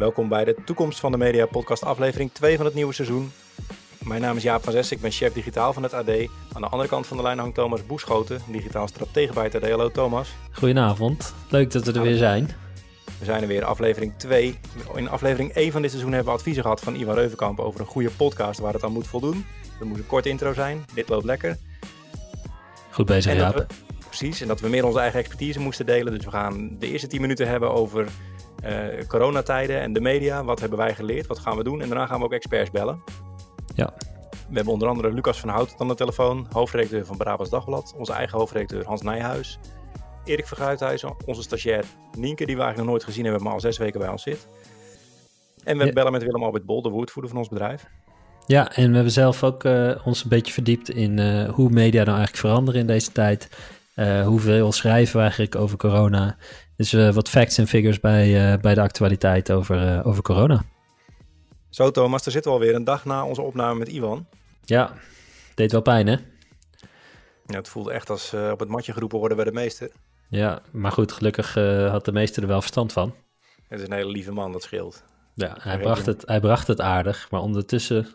Welkom bij de Toekomst van de Media podcast aflevering 2 van het nieuwe seizoen. Mijn naam is Jaap van Zes, ik ben chef digitaal van het AD. Aan de andere kant van de lijn hangt Thomas Boeschoten, digitaal stratege bij het AD. Hallo Thomas. Goedenavond, leuk dat we er weer zijn. We zijn er weer, aflevering 2. In aflevering 1 van dit seizoen hebben we adviezen gehad van Ivan Reuvenkamp over een goede podcast waar het aan moet voldoen. Er moet een korte intro zijn, dit loopt lekker. Goed bezig, Jaap. precies, en dat we meer onze eigen expertise moesten delen. Dus we gaan de eerste 10 minuten hebben over uh, coronatijden en de media. Wat hebben wij geleerd? Wat gaan we doen? En daarna gaan we ook experts bellen. Ja. We hebben onder andere Lucas van Hout aan de telefoon, hoofdredacteur van Brabants Dagblad. Onze eigen hoofdredacteur Hans Nijhuis. Erik Verguithuizen, onze stagiair Nienke, die we eigenlijk nog nooit gezien hebben, maar al zes weken bij ons zit. En we bellen met Willem Albert Bol, de woordvoerder van ons bedrijf. Ja, en we hebben zelf ook uh, ons een beetje verdiept in uh, hoe media nou eigenlijk veranderen in deze tijd. Uh, hoeveel schrijven we eigenlijk over corona? Dus wat facts en figures bij, bij de actualiteit over, over corona. Zo Thomas, daar zitten we alweer een dag na onze opname met Iwan. Ja, deed wel pijn hè? Ja, het voelde echt als op het matje geroepen worden bij de meester. Ja, maar goed, gelukkig had de meester er wel verstand van. Het is een hele lieve man, dat scheelt. Ja, hij bracht, het, hij bracht het aardig, maar ondertussen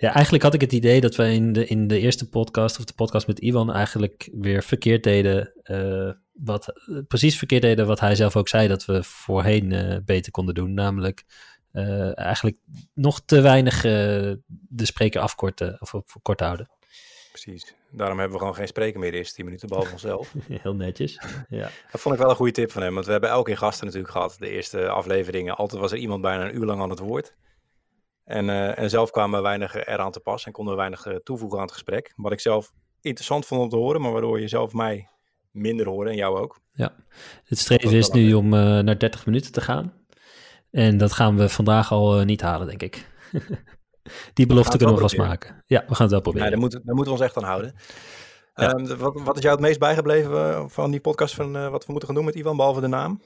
ja, eigenlijk had ik het idee dat we in de, in de eerste podcast, of de podcast met Ivan, eigenlijk weer verkeerd deden. Uh, wat, precies verkeerd deden wat hij zelf ook zei dat we voorheen uh, beter konden doen. Namelijk uh, eigenlijk nog te weinig de spreker afkorten of, of kort houden. Precies. Daarom hebben we gewoon geen spreker meer de eerste 10 minuten, behalve onszelf. Heel netjes. Ja. Dat vond ik wel een goede tip van hem, want we hebben elke keer gasten natuurlijk gehad. De eerste afleveringen, altijd was er iemand bijna een uur lang aan het woord. En, uh, en zelf kwamen we weinig eraan te pas en konden we weinig uh, toevoegen aan het gesprek. Wat ik zelf interessant vond om te horen, maar waardoor je zelf mij minder hoorde en jou ook. Ja, het streven is nu om uh, naar 30 minuten te gaan. En dat gaan we vandaag al niet halen, denk ik. Die belofte kunnen we vast maken. Ja, we gaan het wel proberen. Ja, daar, moeten, daar moeten we ons echt aan houden. Ja. Um, wat, wat, is jou het meest bijgebleven van die podcast van wat we moeten gaan doen met Ivan, behalve de naam?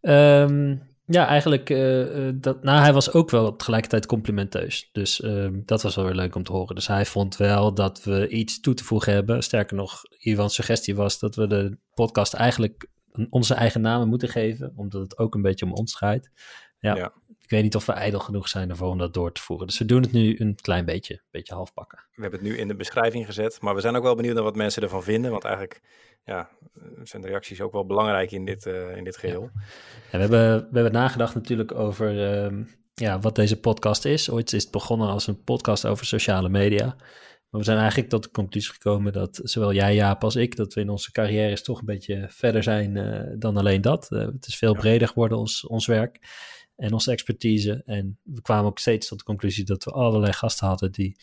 Um, ja, eigenlijk, uh, dat, nou, hij was ook wel tegelijkertijd complimenteus. Dus uh, dat was wel weer leuk om te horen. Dus hij vond wel dat we iets toe te voegen hebben. Sterker nog, Ivan's suggestie was dat we de podcast eigenlijk onze eigen namen moeten geven, omdat het ook een beetje om ons draait. Ja, ja. Ik weet niet of we ijdel genoeg zijn ervoor om dat door te voeren. Dus we doen het nu een klein beetje, een beetje half pakken. We hebben het nu in de beschrijving gezet, maar we zijn ook wel benieuwd naar wat mensen ervan vinden. Want eigenlijk ja, zijn de reacties ook wel belangrijk in dit, uh, in dit geheel. Ja. we, hebben, we hebben nagedacht natuurlijk over uh, ja, wat deze podcast is. Ooit is het begonnen als een podcast over sociale media. Maar we zijn eigenlijk tot de conclusie gekomen dat zowel jij, Jaap, als ik, dat we in onze carrières toch een beetje verder zijn uh, dan alleen dat. het is veel breder geworden, ons, ons werk en onze expertise. En we kwamen ook steeds tot de conclusie dat we allerlei gasten hadden die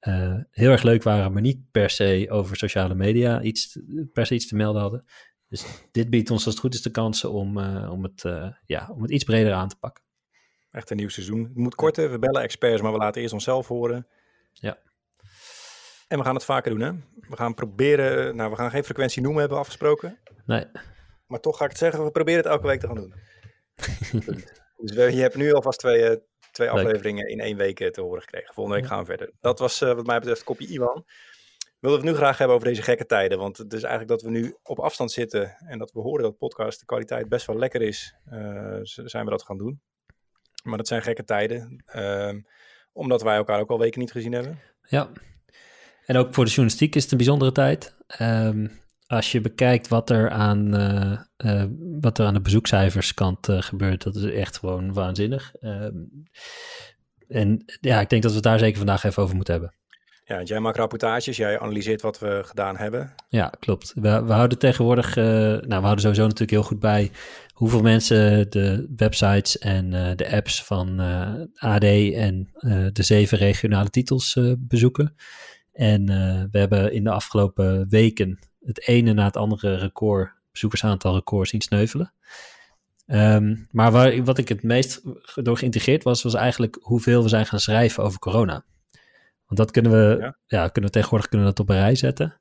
uh, heel erg leuk waren, maar niet per se over sociale media iets, per se iets te melden hadden. Dus dit biedt ons als het goed is de kansen om, uh, om, het, uh, ja, om het iets breder aan te pakken. Echt een nieuw seizoen. Het moet korter, we bellen experts, maar we laten eerst onszelf horen. Ja. En we gaan het vaker doen, hè? We gaan proberen, nou, we gaan geen frequentie noemen, hebben we afgesproken. Nee. Maar toch ga ik het zeggen, we proberen het elke week te gaan doen. dus we, je hebt nu alvast twee, twee afleveringen in één week eh, te horen gekregen. Volgende week gaan we verder. Dat was uh, wat mij betreft kopje Iwan. Wilden we het nu graag hebben over deze gekke tijden. Want het is eigenlijk dat we nu op afstand zitten en dat we horen dat podcast de kwaliteit best wel lekker is. Uh, zijn we dat gaan doen. Maar dat zijn gekke tijden. Uh, omdat wij elkaar ook al weken niet gezien hebben. Ja. En ook voor de journalistiek is het een bijzondere tijd. Um, als je bekijkt wat er aan, uh, uh, wat er aan de bezoekcijferskant uh, gebeurt, dat is echt gewoon waanzinnig. Ehm, en ja, ik denk dat we het daar zeker vandaag even over moeten hebben. Ja, jij maakt rapportages, jij analyseert wat we gedaan hebben. Ja, klopt. We, we houden tegenwoordig, nou, we houden sowieso natuurlijk heel goed bij hoeveel mensen de websites en de apps van AD en de zeven regionale titels bezoeken. En we hebben in de afgelopen weken het ene na het andere record, bezoekersaantal record zien sneuvelen. Um, maar waar, wat ik het meest door geïntegreerd was, was eigenlijk hoeveel we zijn gaan schrijven over corona. Want dat kunnen we, ja, ja kunnen we tegenwoordig kunnen we dat op een rij zetten.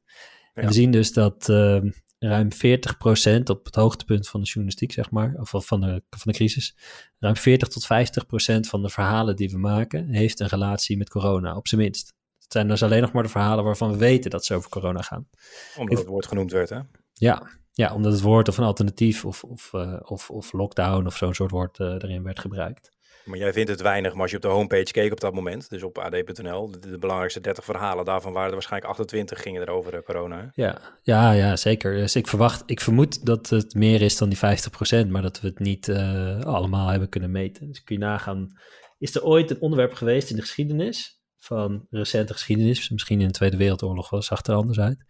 Ja. En we zien dus dat uh, ruim 40% op het hoogtepunt van de journalistiek, zeg maar, of van de, van de crisis, ruim 40 tot 50% van de verhalen die we maken, heeft een relatie met corona, op zijn minst. Het zijn dus alleen nog maar de verhalen waarvan we weten dat ze over corona gaan. Omdat het woord genoemd werd, hè? Ja, ja, omdat het woord of een alternatief of, of, of, of lockdown of zo'n soort woord erin werd gebruikt. Maar jij vindt het weinig, maar als je op de homepage keek op dat moment, dus op ad.nl, de, belangrijkste 30 verhalen, daarvan waren er waarschijnlijk 28 gingen er over corona. Ja, ja, ja, zeker. Dus ik verwacht, ik vermoed dat het meer is dan die 50%, maar dat we het niet allemaal hebben kunnen meten. Dus kun je nagaan, is er ooit een onderwerp geweest in de geschiedenis, van recente geschiedenis, misschien in de Tweede Wereldoorlog was, zag er anders uit.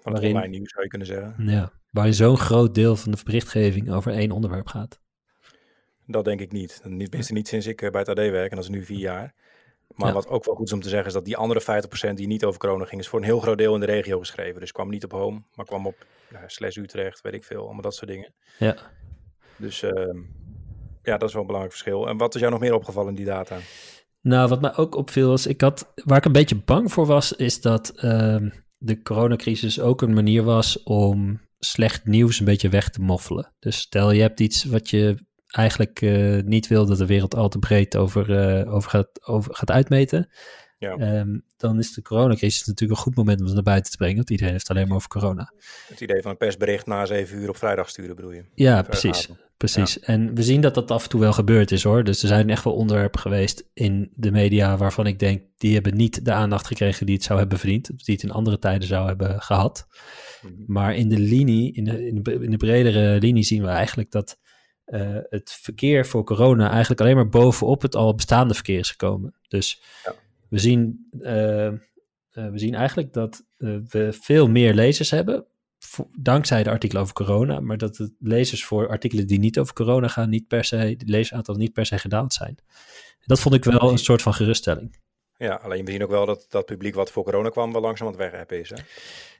Van waarin, online nieuws zou je kunnen zeggen. Ja, waarin zo'n groot deel van de berichtgeving over één onderwerp gaat. Dat denk ik niet. niet tenminste niet sinds ik eh, bij het AD werk, en dat is nu vier jaar. Maar wat ook wel goed is om te zeggen, is dat die andere 50% die niet over corona ging, is voor een heel groot deel in de regio geschreven. Dus kwam niet op home, maar kwam op nou, Slash Utrecht, weet ik veel, allemaal dat soort dingen. Ja. Dus uh, ja, dat is wel een belangrijk verschil. En wat is jou nog meer opgevallen in die data? Nou, wat mij ook opviel was, ik had, waar ik een beetje bang voor was, is dat uh, de coronacrisis ook een manier was om slecht nieuws een beetje weg te moffelen. Dus stel je hebt iets wat je eigenlijk uh, niet wil dat de wereld al te breed over, uh, over, gaat, over gaat uitmeten. Ja. Um, dan is de coronacrisis natuurlijk een goed moment om het naar buiten te brengen, want iedereen heeft alleen maar over corona. Het idee van een persbericht na zeven uur op vrijdag sturen, bedoel je? Ja, precies. Precies. En we zien dat dat af en toe wel gebeurd is hoor. Dus er zijn echt wel onderwerpen geweest in de media waarvan ik denk, die hebben niet de aandacht gekregen die het zou hebben verdiend. Die het in andere tijden zou hebben gehad. Mhm. Maar in de linie, in de, in de, in de bredere linie zien we eigenlijk dat uh, het verkeer voor corona eigenlijk alleen maar bovenop het al bestaande verkeer is gekomen. Dus ja. We, zien, uh, uh, we zien eigenlijk dat we veel meer lezers hebben, dankzij de artikelen over corona, maar dat de lezers voor artikelen die niet over corona gaan, niet per se, de lezeraantal niet per se gedaald zijn. Dat vond ik wel een soort van geruststelling. Ja, alleen we zien ook wel dat dat publiek wat voor corona kwam wel langzaam aan het wegheppen is. Hè?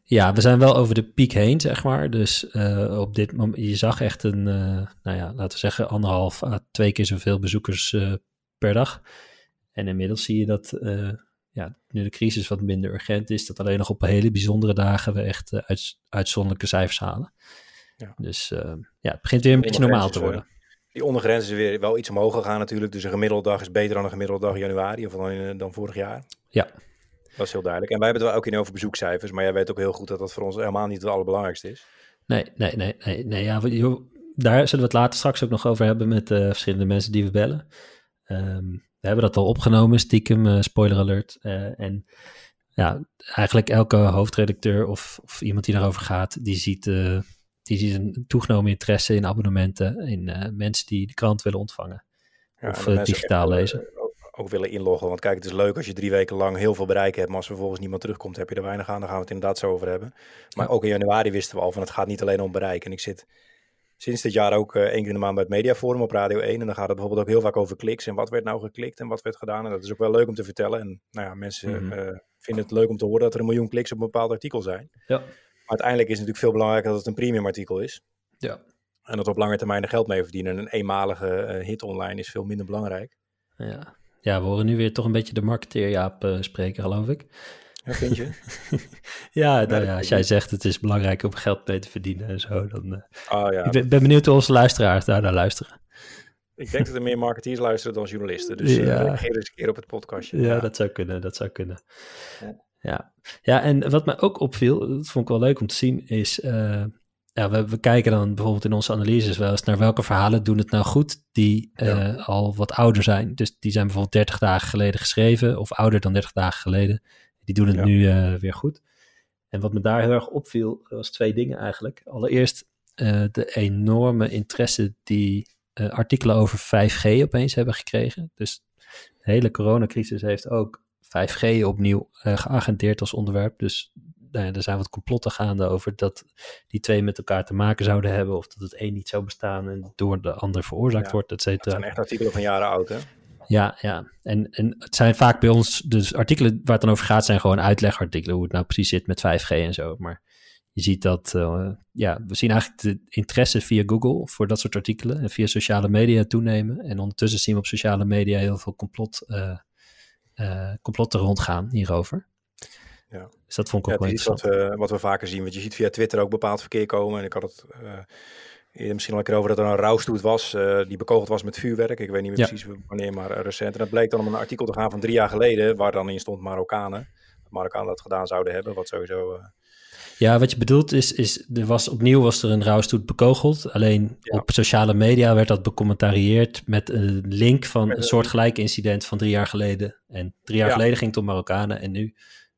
Ja, we zijn wel over de piek heen, zeg maar. Dus uh, op dit moment, je zag echt een, uh, nou ja, laten we zeggen, anderhalf à twee keer zoveel bezoekers uh, per dag. En inmiddels zie je dat ja, nu de crisis wat minder urgent is, dat alleen nog op hele bijzondere dagen we echt uh, uit, uitzonderlijke cijfers halen. Ja. Dus uh, ja, het begint weer een beetje normaal te worden. Die ondergrens is weer wel iets omhoog gegaan natuurlijk. Dus een gemiddelde dag is beter dan een gemiddelde dag in januari of dan, in, dan vorig jaar. Ja. Dat is heel duidelijk. En wij hebben het wel ook in over bezoekcijfers. Maar jij weet ook heel goed dat dat voor ons helemaal niet het allerbelangrijkste is. Nee, nee, nee. nee, nee ja, daar zullen we het later straks ook nog over hebben met uh, verschillende mensen die we bellen. Um, we hebben dat al opgenomen, stiekem, uh, spoiler alert. Uh, en ja, eigenlijk elke hoofdredacteur of, of iemand die daarover gaat, die ziet, uh, die ziet een toegenomen interesse in abonnementen, in mensen die de krant willen ontvangen. Ja, of digitaal lezen. Ook, willen inloggen. Want kijk, het is leuk als je drie weken lang heel veel bereik hebt, maar als vervolgens niemand terugkomt, heb je er weinig aan. Daar gaan we het inderdaad zo over hebben. Maar ook in januari wisten we al van het gaat niet alleen om bereik. En ik zit sinds dit jaar ook uh, één keer in de maand bij het Mediaforum op Radio 1. En dan gaat het bijvoorbeeld ook heel vaak over kliks en wat werd nou geklikt en wat werd gedaan. En dat is ook wel leuk om te vertellen. En nou ja, mensen mm vinden het leuk om te horen dat er een miljoen kliks op een bepaald artikel zijn. Ja. Maar uiteindelijk is het natuurlijk veel belangrijker dat het een premium artikel is. Ja. En dat op lange termijn er geld mee verdienen. Een eenmalige uh, hit online is veel minder belangrijk. Ja. ja, we horen nu weer toch een beetje de marketeer Jaap spreken, geloof ik. Ja, vind je? ja, nou ja, als jij zegt het is belangrijk om geld mee te verdienen en zo, dan... Uh, oh, ja. Ik ben, benieuwd hoe onze luisteraars daar naar luisteren. Ik denk dat er meer marketeers luisteren dan journalisten, dus uh, ja. reageer eens een keer op het podcastje. Ja, dat zou kunnen, dat zou kunnen. Ja. ja. En wat mij ook opviel, dat vond ik wel leuk om te zien, is... Uh, ja, we, we, kijken dan bijvoorbeeld in onze analyses wel eens naar welke verhalen doen het nou goed die uh, al wat ouder zijn. Dus die zijn bijvoorbeeld 30 dagen geleden geschreven of ouder dan 30 dagen geleden. Die doen het nu uh, weer goed. En wat me daar heel erg opviel, was twee dingen eigenlijk. Allereerst uh, de enorme interesse die uh, artikelen over 5G opeens hebben gekregen. Dus de hele coronacrisis heeft ook 5G opnieuw geagendeerd als onderwerp. Dus nou ja, er zijn wat complotten gaande over dat die twee met elkaar te maken zouden hebben. Of dat het een niet zou bestaan en door de ander veroorzaakt wordt, et cetera. Dat zijn echt artikelen van jaren oud, hè? Ja, ja. En, en het zijn vaak bij ons, dus artikelen waar het dan over gaat, zijn gewoon uitlegartikelen, hoe het nou precies zit met 5G en zo. Maar je ziet dat, uh, ja, we zien eigenlijk de interesse via Google voor dat soort artikelen en via sociale media toenemen. En ondertussen zien we op sociale media heel veel complot, uh, uh, complotten rondgaan hierover. Ja. Dus dat vond ik ook ja, wel interessant. Wat we, wat we vaker zien, want je ziet via Twitter ook bepaald verkeer komen. En ik had het misschien al een keer over dat er een rouwstoet was uh, die bekogeld was met vuurwerk. Ik weet niet meer precies wanneer, maar recent. En dat bleek dan om een artikel te gaan van drie jaar geleden, waar dan in stond Marokkanen. Marokkanen dat gedaan zouden hebben, wat sowieso... Uh, Ja, wat je bedoelt is, is er was opnieuw was er een rouwstoet bekogeld. Alleen op sociale media werd dat becommentarieerd met een link van een soortgelijk incident van drie jaar geleden. En drie jaar geleden ging het om Marokkanen en nu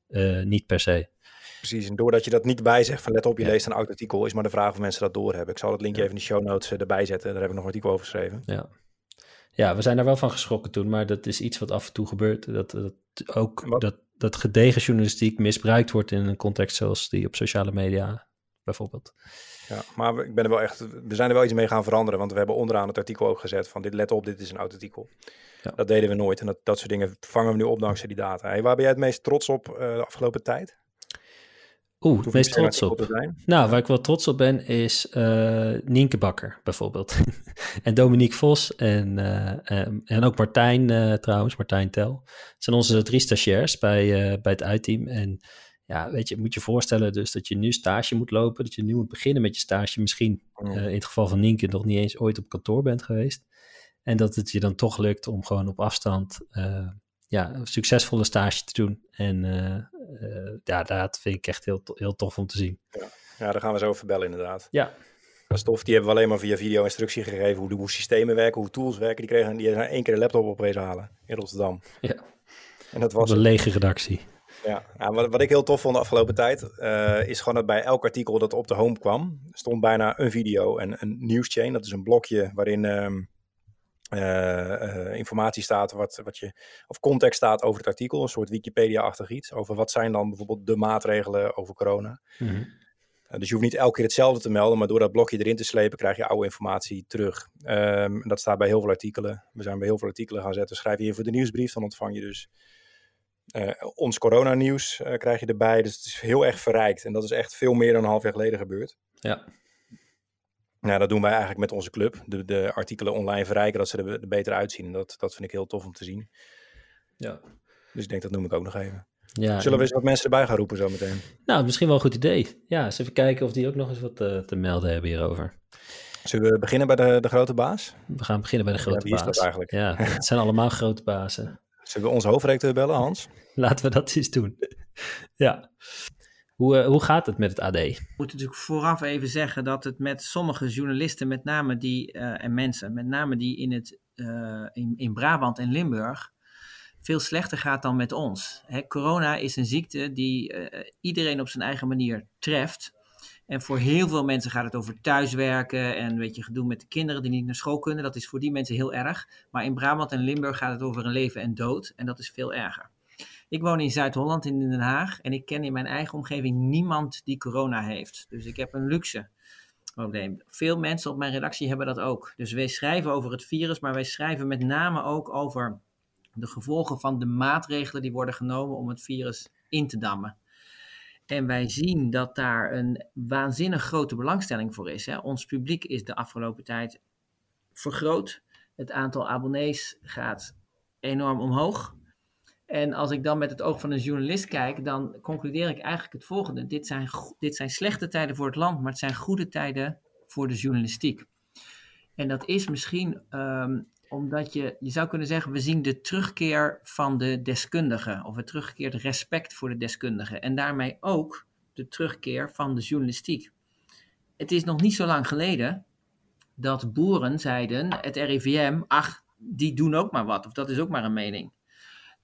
uh, niet per se. Precies, en doordat je dat niet bijzegt van let op, je leest een oud artikel, is maar de vraag of mensen dat doorhebben. Ik zal het linkje even in de show notes eh, erbij zetten, daar heb ik nog een artikel over geschreven. Ja. ja, we zijn daar wel van geschrokken toen, maar dat is iets wat af en toe gebeurt. Dat, dat ook dat, dat gedegen journalistiek misbruikt wordt in een context zoals die op sociale media bijvoorbeeld. Ja, maar ik ben er wel echt, we zijn er wel iets mee gaan veranderen, want we hebben onderaan het artikel ook gezet van dit let op, dit is een oud artikel. Ja. Dat deden we nooit en dat, dat soort dingen vangen we nu op dankzij die data. Hey, waar ben jij het meest trots op uh, de afgelopen tijd? Oeh, het meest trots op. Nou, waar ik wel trots op ben, is uh, Nienke Bakker bijvoorbeeld. en Dominique Vos en, uh, en ook Martijn uh, trouwens, Martijn Tel. Het zijn onze drie stagiairs bij, bij het uitteam. En ja, weet je, moet je voorstellen dus dat je nu stage moet lopen. Dat je nu moet beginnen met je stage. Misschien in het geval van Nienke nog niet eens ooit op kantoor bent geweest. En dat het je dan toch lukt om gewoon op afstand ja, een succesvolle stage te doen. En ja, dat vind ik echt heel, heel tof om te zien. Ja. ja, daar gaan we zo over bellen inderdaad. Ja. Dat is tof. Die hebben we alleen maar via video instructie gegeven hoe de hoe systemen werken, hoe tools werken. Die kregen die zijn één keer een laptop opeens halen in Rotterdam. Ja. En dat was een lege redactie. Ja, wat, wat, ik heel tof vond de afgelopen tijd, uh, is gewoon dat bij elk artikel dat op de home kwam, stond bijna een video en een nieuwschain. Dat is een blokje waarin ehm, uh, informatie staat, wat, wat je, of context staat over het artikel, een soort Wikipedia-achtig iets, over wat zijn dan bijvoorbeeld de maatregelen over corona. Mm dus je hoeft niet elke keer hetzelfde te melden, maar door dat blokje erin te slepen krijg je oude informatie terug. Um, dat staat bij heel veel artikelen. We zijn bij heel veel artikelen gaan zetten. Schrijf je hier voor de nieuwsbrief, dan ontvang je dus uh, ons coronanieuws krijg je erbij. Dus het is heel erg verrijkt. En dat is echt veel meer dan een half jaar geleden gebeurd. Ja. Nou, dat doen wij eigenlijk met onze club. De, de artikelen online verrijken, dat ze er, er beter uitzien. Dat, dat vind ik heel tof om te zien. Ja. Dus ik denk, dat noem ik ook nog even. Ja, Zullen we eens wat mensen erbij gaan roepen zometeen? Nou, misschien wel een goed idee. Ja, eens even kijken of die ook nog eens wat uh, te melden hebben hierover. Zullen we beginnen bij de, de grote baas? We gaan beginnen bij de grote ja, baas. Is dat eigenlijk? Ja, het zijn allemaal grote bazen. Zullen we onze hoofdredacteur bellen, Hans? Laten we dat eens doen. ja. Hoe, uh, hoe gaat het met het AD? Ik moet natuurlijk vooraf even zeggen dat het met sommige journalisten, met name die, uh, en mensen, met name die in, het, in, in Brabant en Limburg, veel slechter gaat dan met ons. Hè, corona is een ziekte die iedereen op zijn eigen manier treft. En voor heel veel mensen gaat het over thuiswerken en weet je, gedoe met de kinderen die niet naar school kunnen. Dat is voor die mensen heel erg. Maar in Brabant en Limburg gaat het over een leven en dood. En dat is veel erger. Ik woon in Zuid-Holland in Den Haag en ik ken in mijn eigen omgeving niemand die corona heeft. Dus ik heb een luxe probleem. Veel mensen op mijn redactie hebben dat ook. Dus wij schrijven over het virus, maar wij schrijven met name ook over de gevolgen van de maatregelen die worden genomen om het virus in te dammen. En wij zien dat daar een waanzinnig grote belangstelling voor is. Hè. Ons publiek is de afgelopen tijd vergroot. Het aantal abonnees gaat enorm omhoog. En als ik dan met het oog van een journalist kijk, dan concludeer ik eigenlijk het volgende. Dit zijn, dit zijn slechte tijden voor het land, maar het zijn goede tijden voor de journalistiek. En dat is misschien um, omdat je, je zou kunnen zeggen, we zien de terugkeer van de deskundigen, of het teruggekeerd respect voor de deskundigen. En daarmee ook de terugkeer van de journalistiek. Het is nog niet zo lang geleden dat boeren zeiden, het RIVM, ach, die doen ook maar wat, of dat is ook maar een mening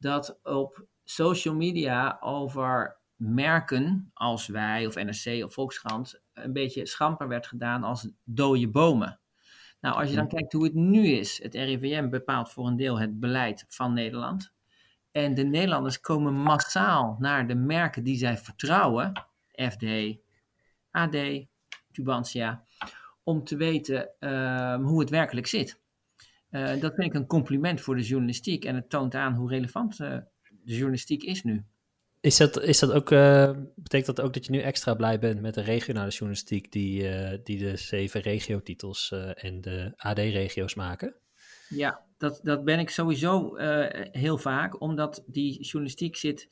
dat op social media over merken als wij of NRC of Volkskrant een beetje schamper werd gedaan als dode bomen. Nou, als je dan kijkt hoe het nu is, het RIVM bepaalt voor een deel het beleid van Nederland. En de Nederlanders komen massaal naar de merken die zij vertrouwen, FD, AD, Tubantia, om te weten uh, hoe het werkelijk zit. Uh, dat vind ik een compliment voor de journalistiek en het toont aan hoe relevant uh, de journalistiek is nu. Is dat, is dat ook, uh, betekent dat ook dat je nu extra blij bent met de regionale journalistiek die, die de zeven regiotitels en de AD-regio's maken? Ja, dat, dat ben ik sowieso heel vaak, omdat die journalistiek zit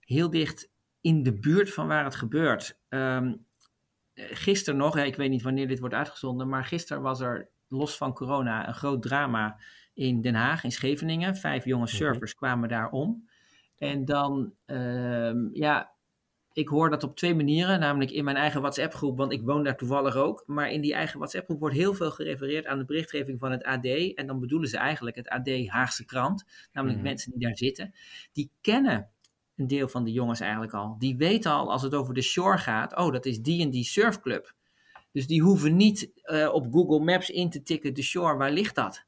heel dicht in de buurt van waar het gebeurt. Um, gisteren nog, ik weet niet wanneer dit wordt uitgezonden, maar gisteren was er los van corona een groot drama in Den Haag, in Scheveningen. Vijf jonge mhm. surfers kwamen daar om. En dan, ehm, ja, ik hoor dat op twee manieren, namelijk in mijn eigen WhatsApp-groep, want ik woon daar toevallig ook. Maar in die eigen WhatsApp-groep wordt heel veel gerefereerd aan de berichtgeving van het AD. En dan bedoelen ze eigenlijk het AD Haagse krant, namelijk Mhm. mensen die daar zitten. Die kennen een deel van de jongens eigenlijk al. Die weten al als het over de shore gaat, oh, dat is die en die surfclub. Dus die hoeven niet eh, op Google Maps in te tikken, de shore, waar ligt dat?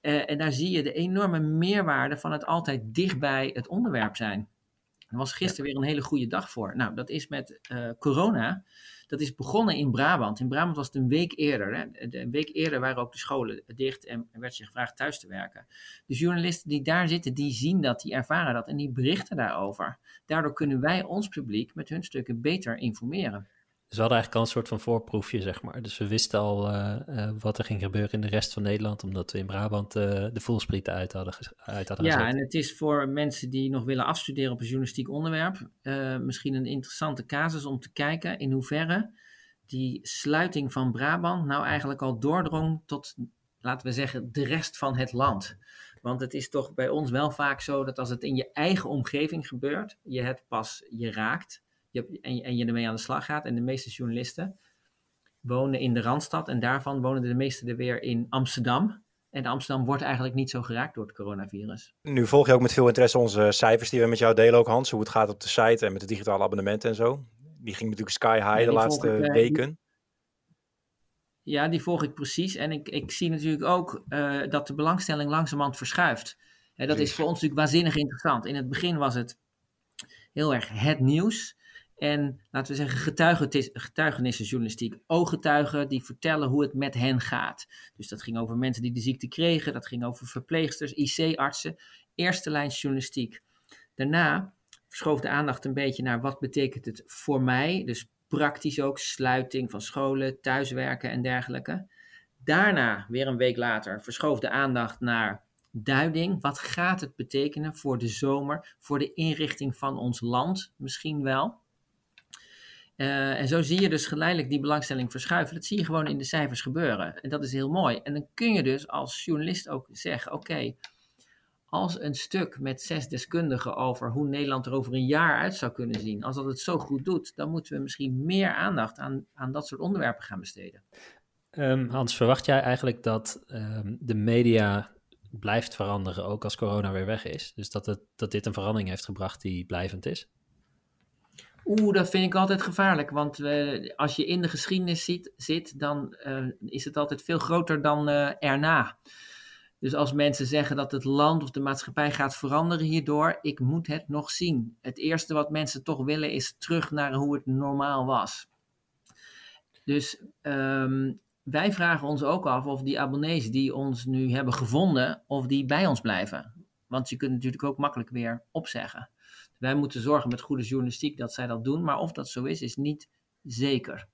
Eh, en daar zie je de enorme meerwaarde van het altijd dichtbij het onderwerp zijn. Er was gisteren weer een hele goede dag voor. Nou, dat is met eh, corona. Dat is begonnen in Brabant. In Brabant was het een week eerder. Hè. De- Een week eerder waren ook de scholen dicht en er werd je gevraagd thuis te werken. De journalisten die daar zitten, die zien dat, die ervaren dat en die berichten daarover. Daardoor kunnen wij ons publiek met hun stukken beter informeren. Dus we hadden eigenlijk al een soort van voorproefje, zeg maar. Dus we wisten al eh, eh, wat er ging gebeuren in de rest van Nederland, omdat we in Brabant eh, de voelsprieten uit hadden, uit hadden Ja, gezet. en het is voor mensen die nog willen afstuderen op een journalistiek onderwerp misschien een interessante casus om te kijken in hoeverre die sluiting van Brabant nou eigenlijk al doordrong tot, laten we zeggen, de rest van het land. Want het is toch bij ons wel vaak zo dat als het in je eigen omgeving gebeurt, je het pas je raakt je, en, je- en je ermee aan de slag gaat. En de meeste journalisten wonen in de Randstad en daarvan wonen de meeste er weer in Amsterdam. En Amsterdam wordt eigenlijk niet zo geraakt door het coronavirus. Nu volg je ook met veel interesse onze cijfers die we met jou delen ook, Hans. Hoe het gaat op de site en met de digitale abonnementen en zo. Die ging natuurlijk sky high Ja, de laatste ik, eh, weken. Ja, die volg ik precies. En ik, ik zie natuurlijk ook eh, dat de belangstelling langzamerhand verschuift. Hè, dat is voor ons natuurlijk waanzinnig interessant. In het begin was het heel erg het nieuws. En laten we zeggen, getuigenis- getuigenissenjournalistiek. Ooggetuigen die vertellen hoe het met hen gaat. Dus dat ging over mensen die de ziekte kregen. Dat ging over verpleegsters, IC-artsen. Eerste lijns journalistiek. Daarna verschoof de aandacht een beetje naar wat betekent het voor mij. Dus praktisch ook sluiting van scholen, thuiswerken en dergelijke. Daarna, weer een week later, verschoof de aandacht naar duiding. Wat gaat het betekenen voor de zomer, voor de inrichting van ons land misschien wel? Eh, en zo zie je dus geleidelijk die belangstelling verschuiven. Dat zie je gewoon in de cijfers gebeuren. En dat is heel mooi. En dan kun je dus als journalist ook zeggen: oké, als een stuk met zes deskundigen over hoe Nederland er over een jaar uit zou kunnen zien, als dat het zo goed doet, dan moeten we misschien meer aandacht aan, aan dat soort onderwerpen gaan besteden. Ehm, Hans, verwacht jij eigenlijk dat ehm, de media blijft veranderen, ook als corona weer weg is? Dus dat, het, dat dit een verandering heeft gebracht die blijvend is? Oeh, dat vind ik altijd gevaarlijk, want eh, als je in de geschiedenis ziet, zit, dan eh, is het altijd veel groter dan eh, erna. Dus als mensen zeggen dat het land of de maatschappij gaat veranderen hierdoor, ik moet het nog zien. Het eerste wat mensen toch willen is terug naar hoe het normaal was. Dus ehm, wij vragen ons ook af of die abonnees die ons nu hebben gevonden, of die bij ons blijven. Want je kunt natuurlijk ook makkelijk weer opzeggen. Wij moeten zorgen met goede journalistiek dat zij dat doen, maar of dat zo is, is niet zeker.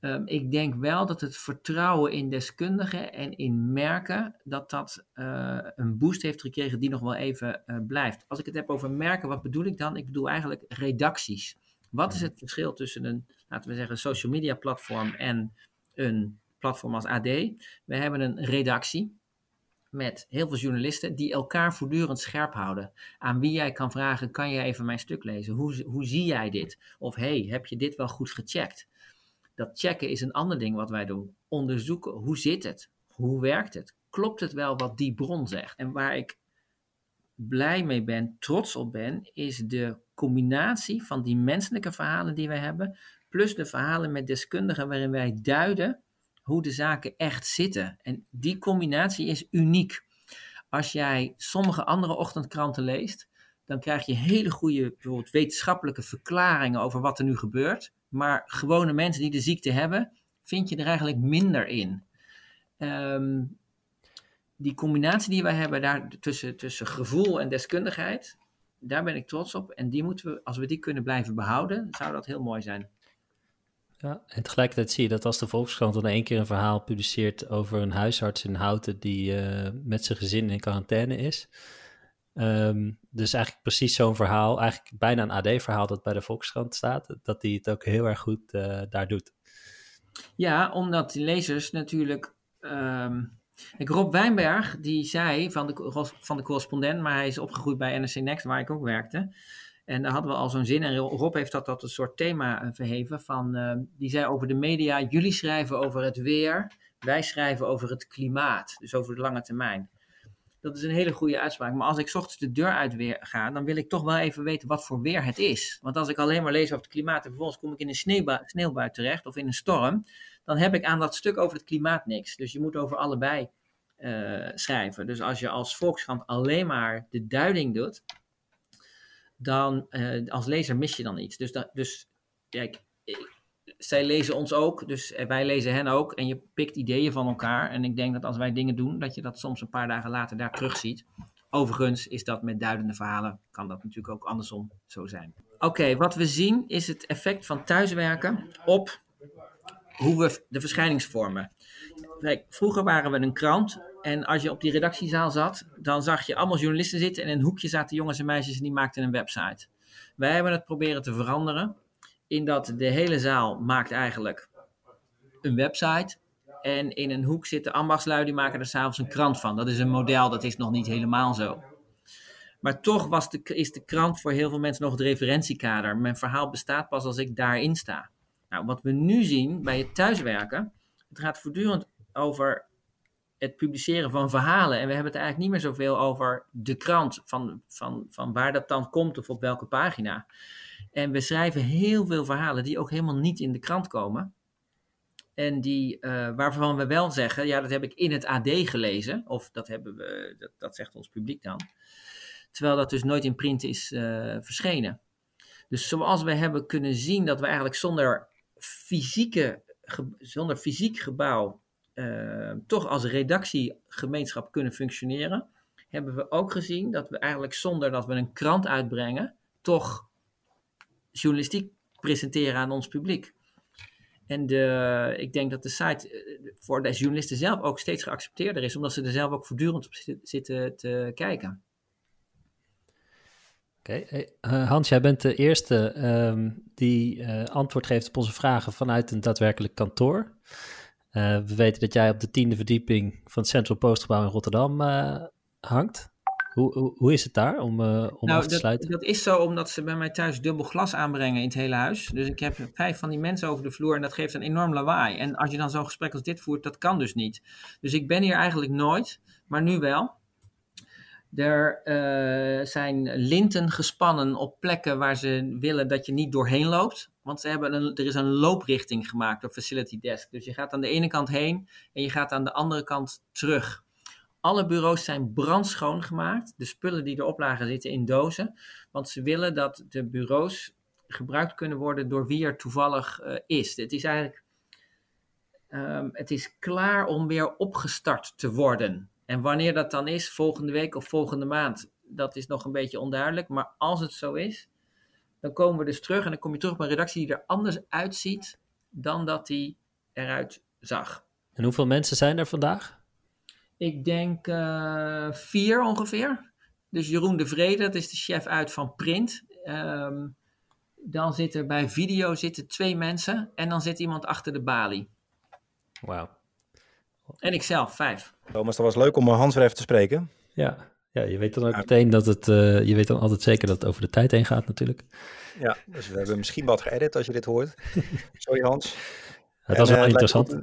Um, ik denk wel dat het vertrouwen in deskundigen en in merken, dat dat uh, een boost heeft gekregen die nog wel even uh, blijft. Als ik het heb over merken, wat bedoel ik dan? Ik bedoel eigenlijk redacties. Wat is het verschil tussen een, laten we zeggen, social media platform en een platform als AD? We hebben een redactie met heel veel journalisten die elkaar voortdurend scherp houden. Aan wie jij kan vragen, kan jij even mijn stuk lezen? Hoe, hoe zie jij dit? Of hey, heb je dit wel goed gecheckt? Dat checken is een ander ding wat wij doen. Onderzoeken, hoe zit het? Hoe werkt het? Klopt het wel wat die bron zegt? En waar ik blij mee ben, trots op ben, is de combinatie van die menselijke verhalen die wij hebben, plus de verhalen met deskundigen waarin wij duiden hoe de zaken echt zitten. En die combinatie is uniek. Als jij sommige andere ochtendkranten leest, dan krijg je hele goede bijvoorbeeld wetenschappelijke verklaringen over wat er nu gebeurt. Maar gewone mensen die de ziekte hebben, vind je er eigenlijk minder in. Um, die combinatie die wij hebben daar tussen, tussen gevoel en deskundigheid, daar ben ik trots op. En die moeten we, als we die kunnen blijven behouden, zou dat heel mooi zijn. Ja, en tegelijkertijd zie je dat als de Volkskrant dan één keer een verhaal publiceert over een huisarts in Houten die uh, met zijn gezin in quarantaine is. Um, dus eigenlijk precies zo'n verhaal, eigenlijk bijna een AD-verhaal dat bij de Volkskrant staat, dat hij het ook heel erg goed uh, daar doet. Ja, omdat die lezers natuurlijk. Ik, Rob Wijnberg, die zei van de, van de correspondent, maar hij is opgegroeid bij NRC Next, waar ik ook werkte. En daar hadden we al zo'n zin. En Rob heeft dat tot een soort thema verheven. Van, die zei over de media: jullie schrijven over het weer, wij schrijven over het klimaat. Dus over de lange termijn. Dat is een hele goede uitspraak. Maar als ik ochtends de deur uit weer ga, dan wil ik toch wel even weten wat voor weer het is. Want als ik alleen maar lees over het klimaat en vervolgens kom ik in een sneeuwbui, terecht of in een storm, dan heb ik aan dat stuk over het klimaat niks. Dus je moet over allebei uh, schrijven. Dus als je als Volkskrant alleen maar de duiding doet, dan uh, als lezer mis je dan iets. Dus, dat, dus kijk, zij lezen ons ook, dus wij lezen hen ook. En je pikt ideeën van elkaar. En ik denk dat als wij dingen doen, dat je dat soms een paar dagen later daar terug ziet. Overigens is dat met duidende verhalen, kan dat natuurlijk ook andersom zo zijn. Oké, wat we zien is het effect van thuiswerken op hoe we de verschijningsvormen. Kijk, vroeger waren we een krant en als je op die redactiezaal zat, dan zag je allemaal journalisten zitten en in een hoekje zaten jongens en meisjes en die maakten een website. Wij hebben het proberen te veranderen in dat de hele zaal maakt eigenlijk een website. En in een hoek zitten ambachtslui, die maken er s'avonds een krant van. Dat is een model, dat is nog niet helemaal zo. Maar toch was de, is de krant voor heel veel mensen nog het referentiekader. Mijn verhaal bestaat pas als ik daarin sta. Nou, wat we nu zien bij het thuiswerken, het gaat voortdurend over het publiceren van verhalen. En we hebben het eigenlijk niet meer zoveel over de krant, van, van, van waar dat dan komt of op welke pagina. En we schrijven heel veel verhalen die ook helemaal niet in de krant komen. En die, uh, waarvan we wel zeggen, ja, dat heb ik in het AD gelezen. Of dat, hebben we, dat, dat zegt ons publiek dan. Terwijl dat dus nooit in print is uh, verschenen. Dus zoals we hebben kunnen zien dat we eigenlijk zonder, fysieke, zonder fysiek gebouw uh, toch als redactiegemeenschap kunnen functioneren, hebben we ook gezien dat we eigenlijk zonder dat we een krant uitbrengen, toch journalistiek presenteren aan ons publiek. En de, ik denk dat de site eh, voor de journalisten zelf ook steeds geaccepteerder is, omdat ze er zelf ook voortdurend op zitten te kijken. Oké, eh, Hans, jij bent de eerste um, die antwoord geeft op onze vragen vanuit een daadwerkelijk kantoor. Uh, we weten dat jij op de tiende verdieping van het Central Postgebouw in Rotterdam hangt. Hoe, hoe, is het daar om, uh, om nou, af te sluiten? Dat is zo omdat ze bij mij thuis dubbel glas aanbrengen in het hele huis. Dus ik heb vijf van die mensen over de vloer en dat geeft een enorm lawaai. En als je dan zo'n gesprek als dit voert, dat kan dus niet. Dus ik ben hier eigenlijk nooit, maar nu wel. Er uh, zijn linten gespannen op plekken waar ze willen dat je niet doorheen loopt. Want ze hebben er is een looprichting gemaakt door Facility Desk. Dus je gaat aan de ene kant heen en je gaat aan de andere kant terug. Alle bureaus zijn brandschoon gemaakt. De spullen die erop lagen zitten in dozen. Want ze willen dat de bureaus gebruikt kunnen worden door wie er toevallig uh, is. Het is eigenlijk um, het is klaar om weer opgestart te worden. En wanneer dat dan is, volgende week of volgende maand, dat is nog een beetje onduidelijk. Maar als het zo is, dan komen we dus terug en dan kom je terug op een redactie die er anders uitziet dan dat die eruit zag. En hoeveel mensen zijn er vandaag? Ik denk uh, vier ongeveer. Dus Jeroen de Vrede, dat is de chef uit van print. Um, dan zitten bij video zitten twee mensen en dan zit iemand achter de balie. Wauw. En ikzelf, vijf. Thomas, dat was leuk om Hans weer even te spreken. Ja, ja je weet dan ook meteen dat het, uh, je weet dan altijd zeker dat het over de tijd heen gaat natuurlijk. Ja, dus we hebben misschien wat geëdit als je dit hoort. Sorry Hans. Het was wel interessant.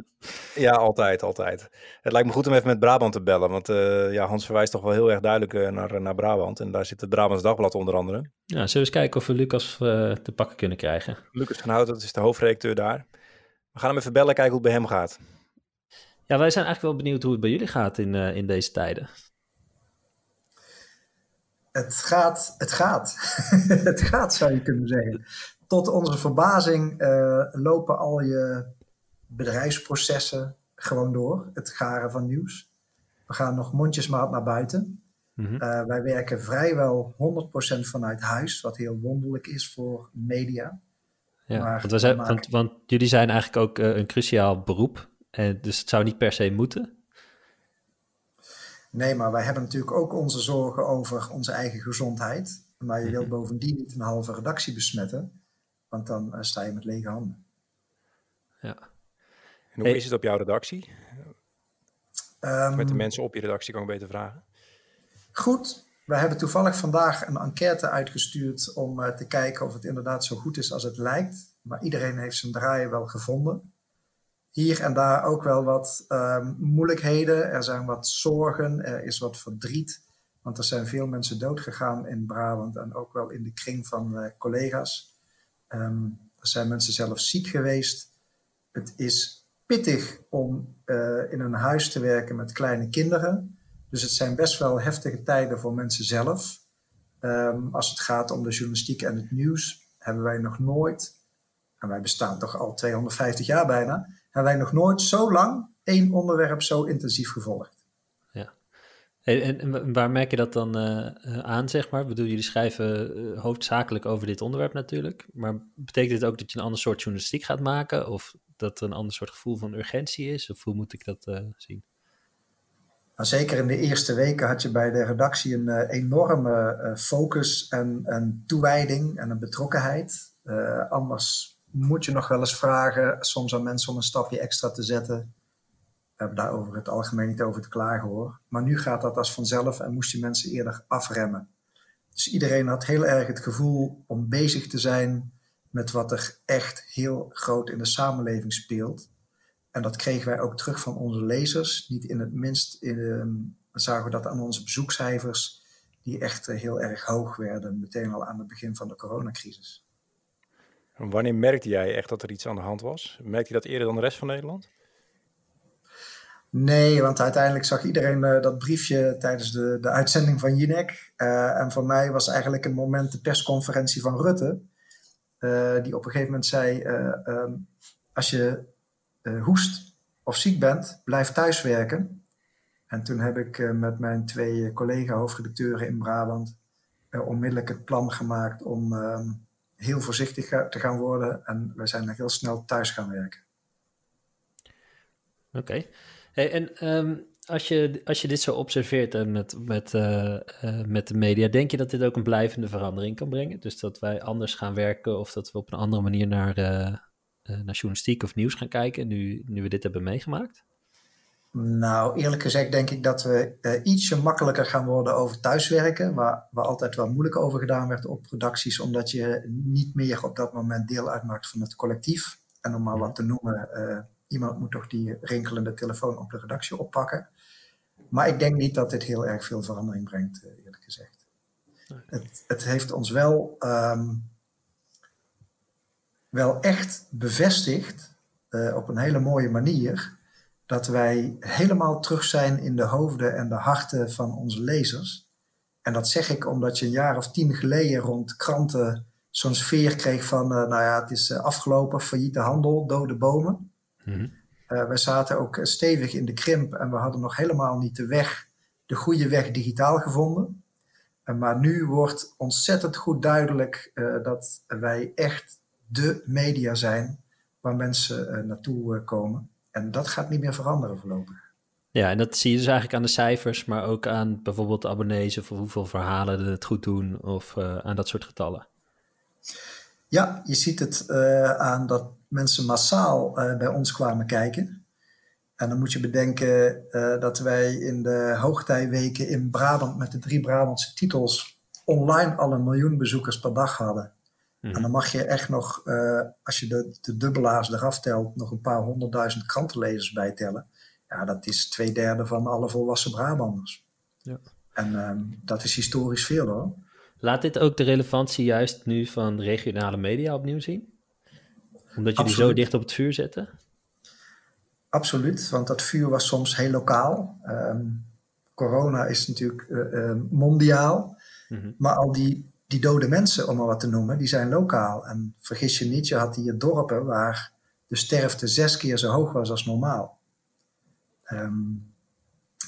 ja, altijd, altijd. Het lijkt me goed om even met Brabant te bellen. Want uh, ja, Hans verwijst toch wel heel erg duidelijk naar, naar Brabant. En daar zit het Brabants Dagblad onder andere. Ja, zullen we eens kijken of we Lucas te pakken kunnen krijgen. Lucas van Houten, dat is de hoofdredacteur daar. We gaan hem even bellen, kijken hoe het bij hem gaat. Ja, wij zijn eigenlijk wel benieuwd hoe het bij jullie gaat in, in deze tijden. Het gaat, het gaat. het gaat, zou je kunnen zeggen. Tot onze verbazing lopen al je bedrijfsprocessen gewoon door. Het garen van nieuws. We gaan nog mondjesmaat naar buiten. Mm -hmm. uh, wij werken vrijwel 100% vanuit huis, wat heel wonderlijk is voor media. Ja, maar want, zijn, maken... want, want, jullie zijn eigenlijk ook uh, een cruciaal beroep, en dus het zou niet per se moeten. Nee, maar wij hebben natuurlijk ook onze zorgen over onze eigen gezondheid. Maar je mm -hmm. wil bovendien niet een halve redactie besmetten, want dan uh, sta je met lege handen. Ja. En hoe hey. is het op jouw redactie? Um, Met de mensen op je redactie kan ik beter vragen. Goed. wij hebben toevallig vandaag een enquête uitgestuurd om uh, te kijken of het inderdaad zo goed is als het lijkt. Maar iedereen heeft zijn draaien wel gevonden. Hier en daar ook wel wat uh, moeilijkheden. Er zijn wat zorgen, er is wat verdriet. Want er zijn veel mensen doodgegaan in Brabant en ook wel in de kring van uh, collega's. Um, er zijn mensen zelf ziek geweest. Het is pittig om uh, in een huis te werken met kleine kinderen. Dus het zijn best wel heftige tijden voor mensen zelf. Um, als het gaat om de journalistiek en het nieuws, hebben wij nog nooit, en wij bestaan toch al 250 jaar bijna, hebben wij nog nooit zo lang één onderwerp zo intensief gevolgd. Ja. En, en waar merk je dat dan uh, aan, zeg maar? Ik bedoel, jullie schrijven uh, hoofdzakelijk over dit onderwerp natuurlijk. Maar betekent dit ook dat je een ander soort journalistiek gaat maken? Of dat er een ander soort gevoel van urgentie is? Of hoe moet ik dat uh, zien? Nou, zeker in de eerste weken had je bij de redactie een uh, enorme uh, focus en een toewijding en een betrokkenheid. Uh, anders moet je nog wel eens vragen, soms aan mensen om een stapje extra te zetten. We hebben daar over het algemeen niet over te klagen hoor. Maar nu gaat dat als vanzelf en moest je mensen eerder afremmen. Dus iedereen had heel erg het gevoel om bezig te zijn met wat er echt heel groot in de samenleving speelt. En dat kregen wij ook terug van onze lezers. Niet in het minst in, um, zagen we dat aan onze bezoekcijfers, die echt uh, heel erg hoog werden, meteen al aan het begin van de coronacrisis. Wanneer merkte jij echt dat er iets aan de hand was? Merkte je dat eerder dan de rest van Nederland? Nee, want uiteindelijk zag iedereen uh, dat briefje tijdens de, de uitzending van Jinek. Uh, en voor mij was eigenlijk een moment de persconferentie van Rutte. die op een gegeven moment zei: um, Als je hoest of ziek bent, blijf thuiswerken. En toen heb ik met mijn twee collega-hoofdredacteuren in Brabant onmiddellijk het plan gemaakt om ehm, heel voorzichtig te gaan worden. En we zijn heel snel thuis gaan werken. Oké. En um, als, je, als je dit zo observeert en met, met, met de media, denk je dat dit ook een blijvende verandering kan brengen? Dus dat wij anders gaan werken of dat we op een andere manier naar naar journalistiek of nieuws gaan kijken, nu, nu we dit hebben meegemaakt? Nou, eerlijk gezegd denk ik dat we uh, ietsje makkelijker gaan worden over thuiswerken, waar, waar altijd wel moeilijk over gedaan werd op redacties, omdat je niet meer op dat moment deel uitmaakt van het collectief. En om maar wat te noemen, uh, iemand moet toch die rinkelende telefoon op de redactie oppakken. Maar ik denk niet dat dit heel erg veel verandering brengt, eerlijk gezegd. Nee. Het, het, heeft ons wel um, wel echt bevestigt uh, op een hele mooie manier dat wij helemaal terug zijn in de hoofden en de harten van onze lezers. En dat zeg ik omdat je een jaar of tien geleden rond kranten zo'n sfeer kreeg van, uh, nou ja, het is uh, afgelopen, failliete handel, dode bomen. Mm-hmm. we zaten ook stevig in de krimp en we hadden nog helemaal niet de weg, de goede weg digitaal gevonden. maar nu wordt ontzettend goed duidelijk dat wij echt de media zijn waar mensen uh, naartoe uh, komen. En dat gaat niet meer veranderen voorlopig. Ja, en dat zie je dus eigenlijk aan de cijfers, maar ook aan bijvoorbeeld abonnees of hoeveel verhalen het goed doen of uh, aan dat soort getallen. Ja, je ziet het aan dat mensen massaal bij ons kwamen kijken. En dan moet je bedenken dat wij in de hoogtijweken in Brabant met de drie Brabantse titels online al een miljoen bezoekers per dag hadden. En dan mag je echt nog, uh, als je de, de dubbelaars eraf telt, nog een paar honderdduizend krantenlezers bijtellen. Ja, dat is twee derde van alle volwassen Brabanders. Ja. En um, dat is historisch veel hoor. Laat dit ook de relevantie juist nu van regionale media opnieuw zien? Omdat jullie zo dicht op het vuur zetten? Absoluut, want dat vuur was soms heel lokaal. Um, corona is natuurlijk uh, uh, mondiaal. Mm-hmm. Maar al die die dode mensen, om maar wat te noemen, die zijn lokaal. En vergis je niet, je had hier dorpen waar de sterfte zes keer zo hoog was als normaal. Um,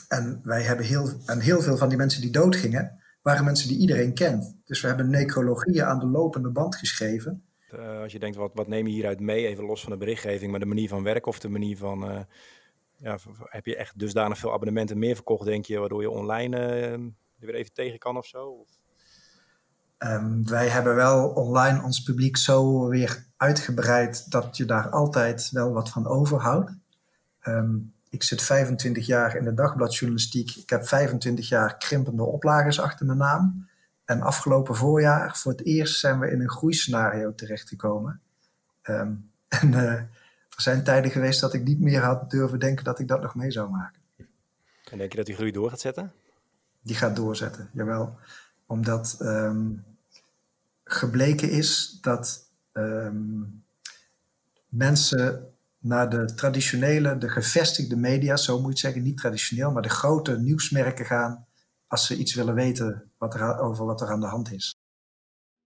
en wij hebben heel, en heel veel van die mensen die doodgingen, waren mensen die iedereen kent. Dus we hebben necrologieën aan de lopende band geschreven. Uh, als je denkt, wat, wat neem je hieruit mee, even los van de berichtgeving, maar de manier van werken of de manier van... Uh, ja, heb je echt dusdanig veel abonnementen meer verkocht, denk je, waardoor je online uh, er weer even tegen kan of zo? Of? Um, wij hebben wel online ons publiek zo weer uitgebreid dat je daar altijd wel wat van overhoudt. Um, ik zit 25 jaar in de dagbladjournalistiek. Ik heb 25 jaar krimpende oplagers achter mijn naam. En afgelopen voorjaar, voor het eerst, zijn we in een groeiscenario terechtgekomen. Um, en uh, er zijn tijden geweest dat ik niet meer had durven denken dat ik dat nog mee zou maken. En denk je dat die groei door gaat zetten? Die gaat doorzetten, jawel. Omdat um, gebleken is dat um, mensen naar de traditionele, de gevestigde media, zo moet je zeggen, niet traditioneel, maar de grote nieuwsmerken gaan als ze iets willen weten wat er, over wat er aan de hand is.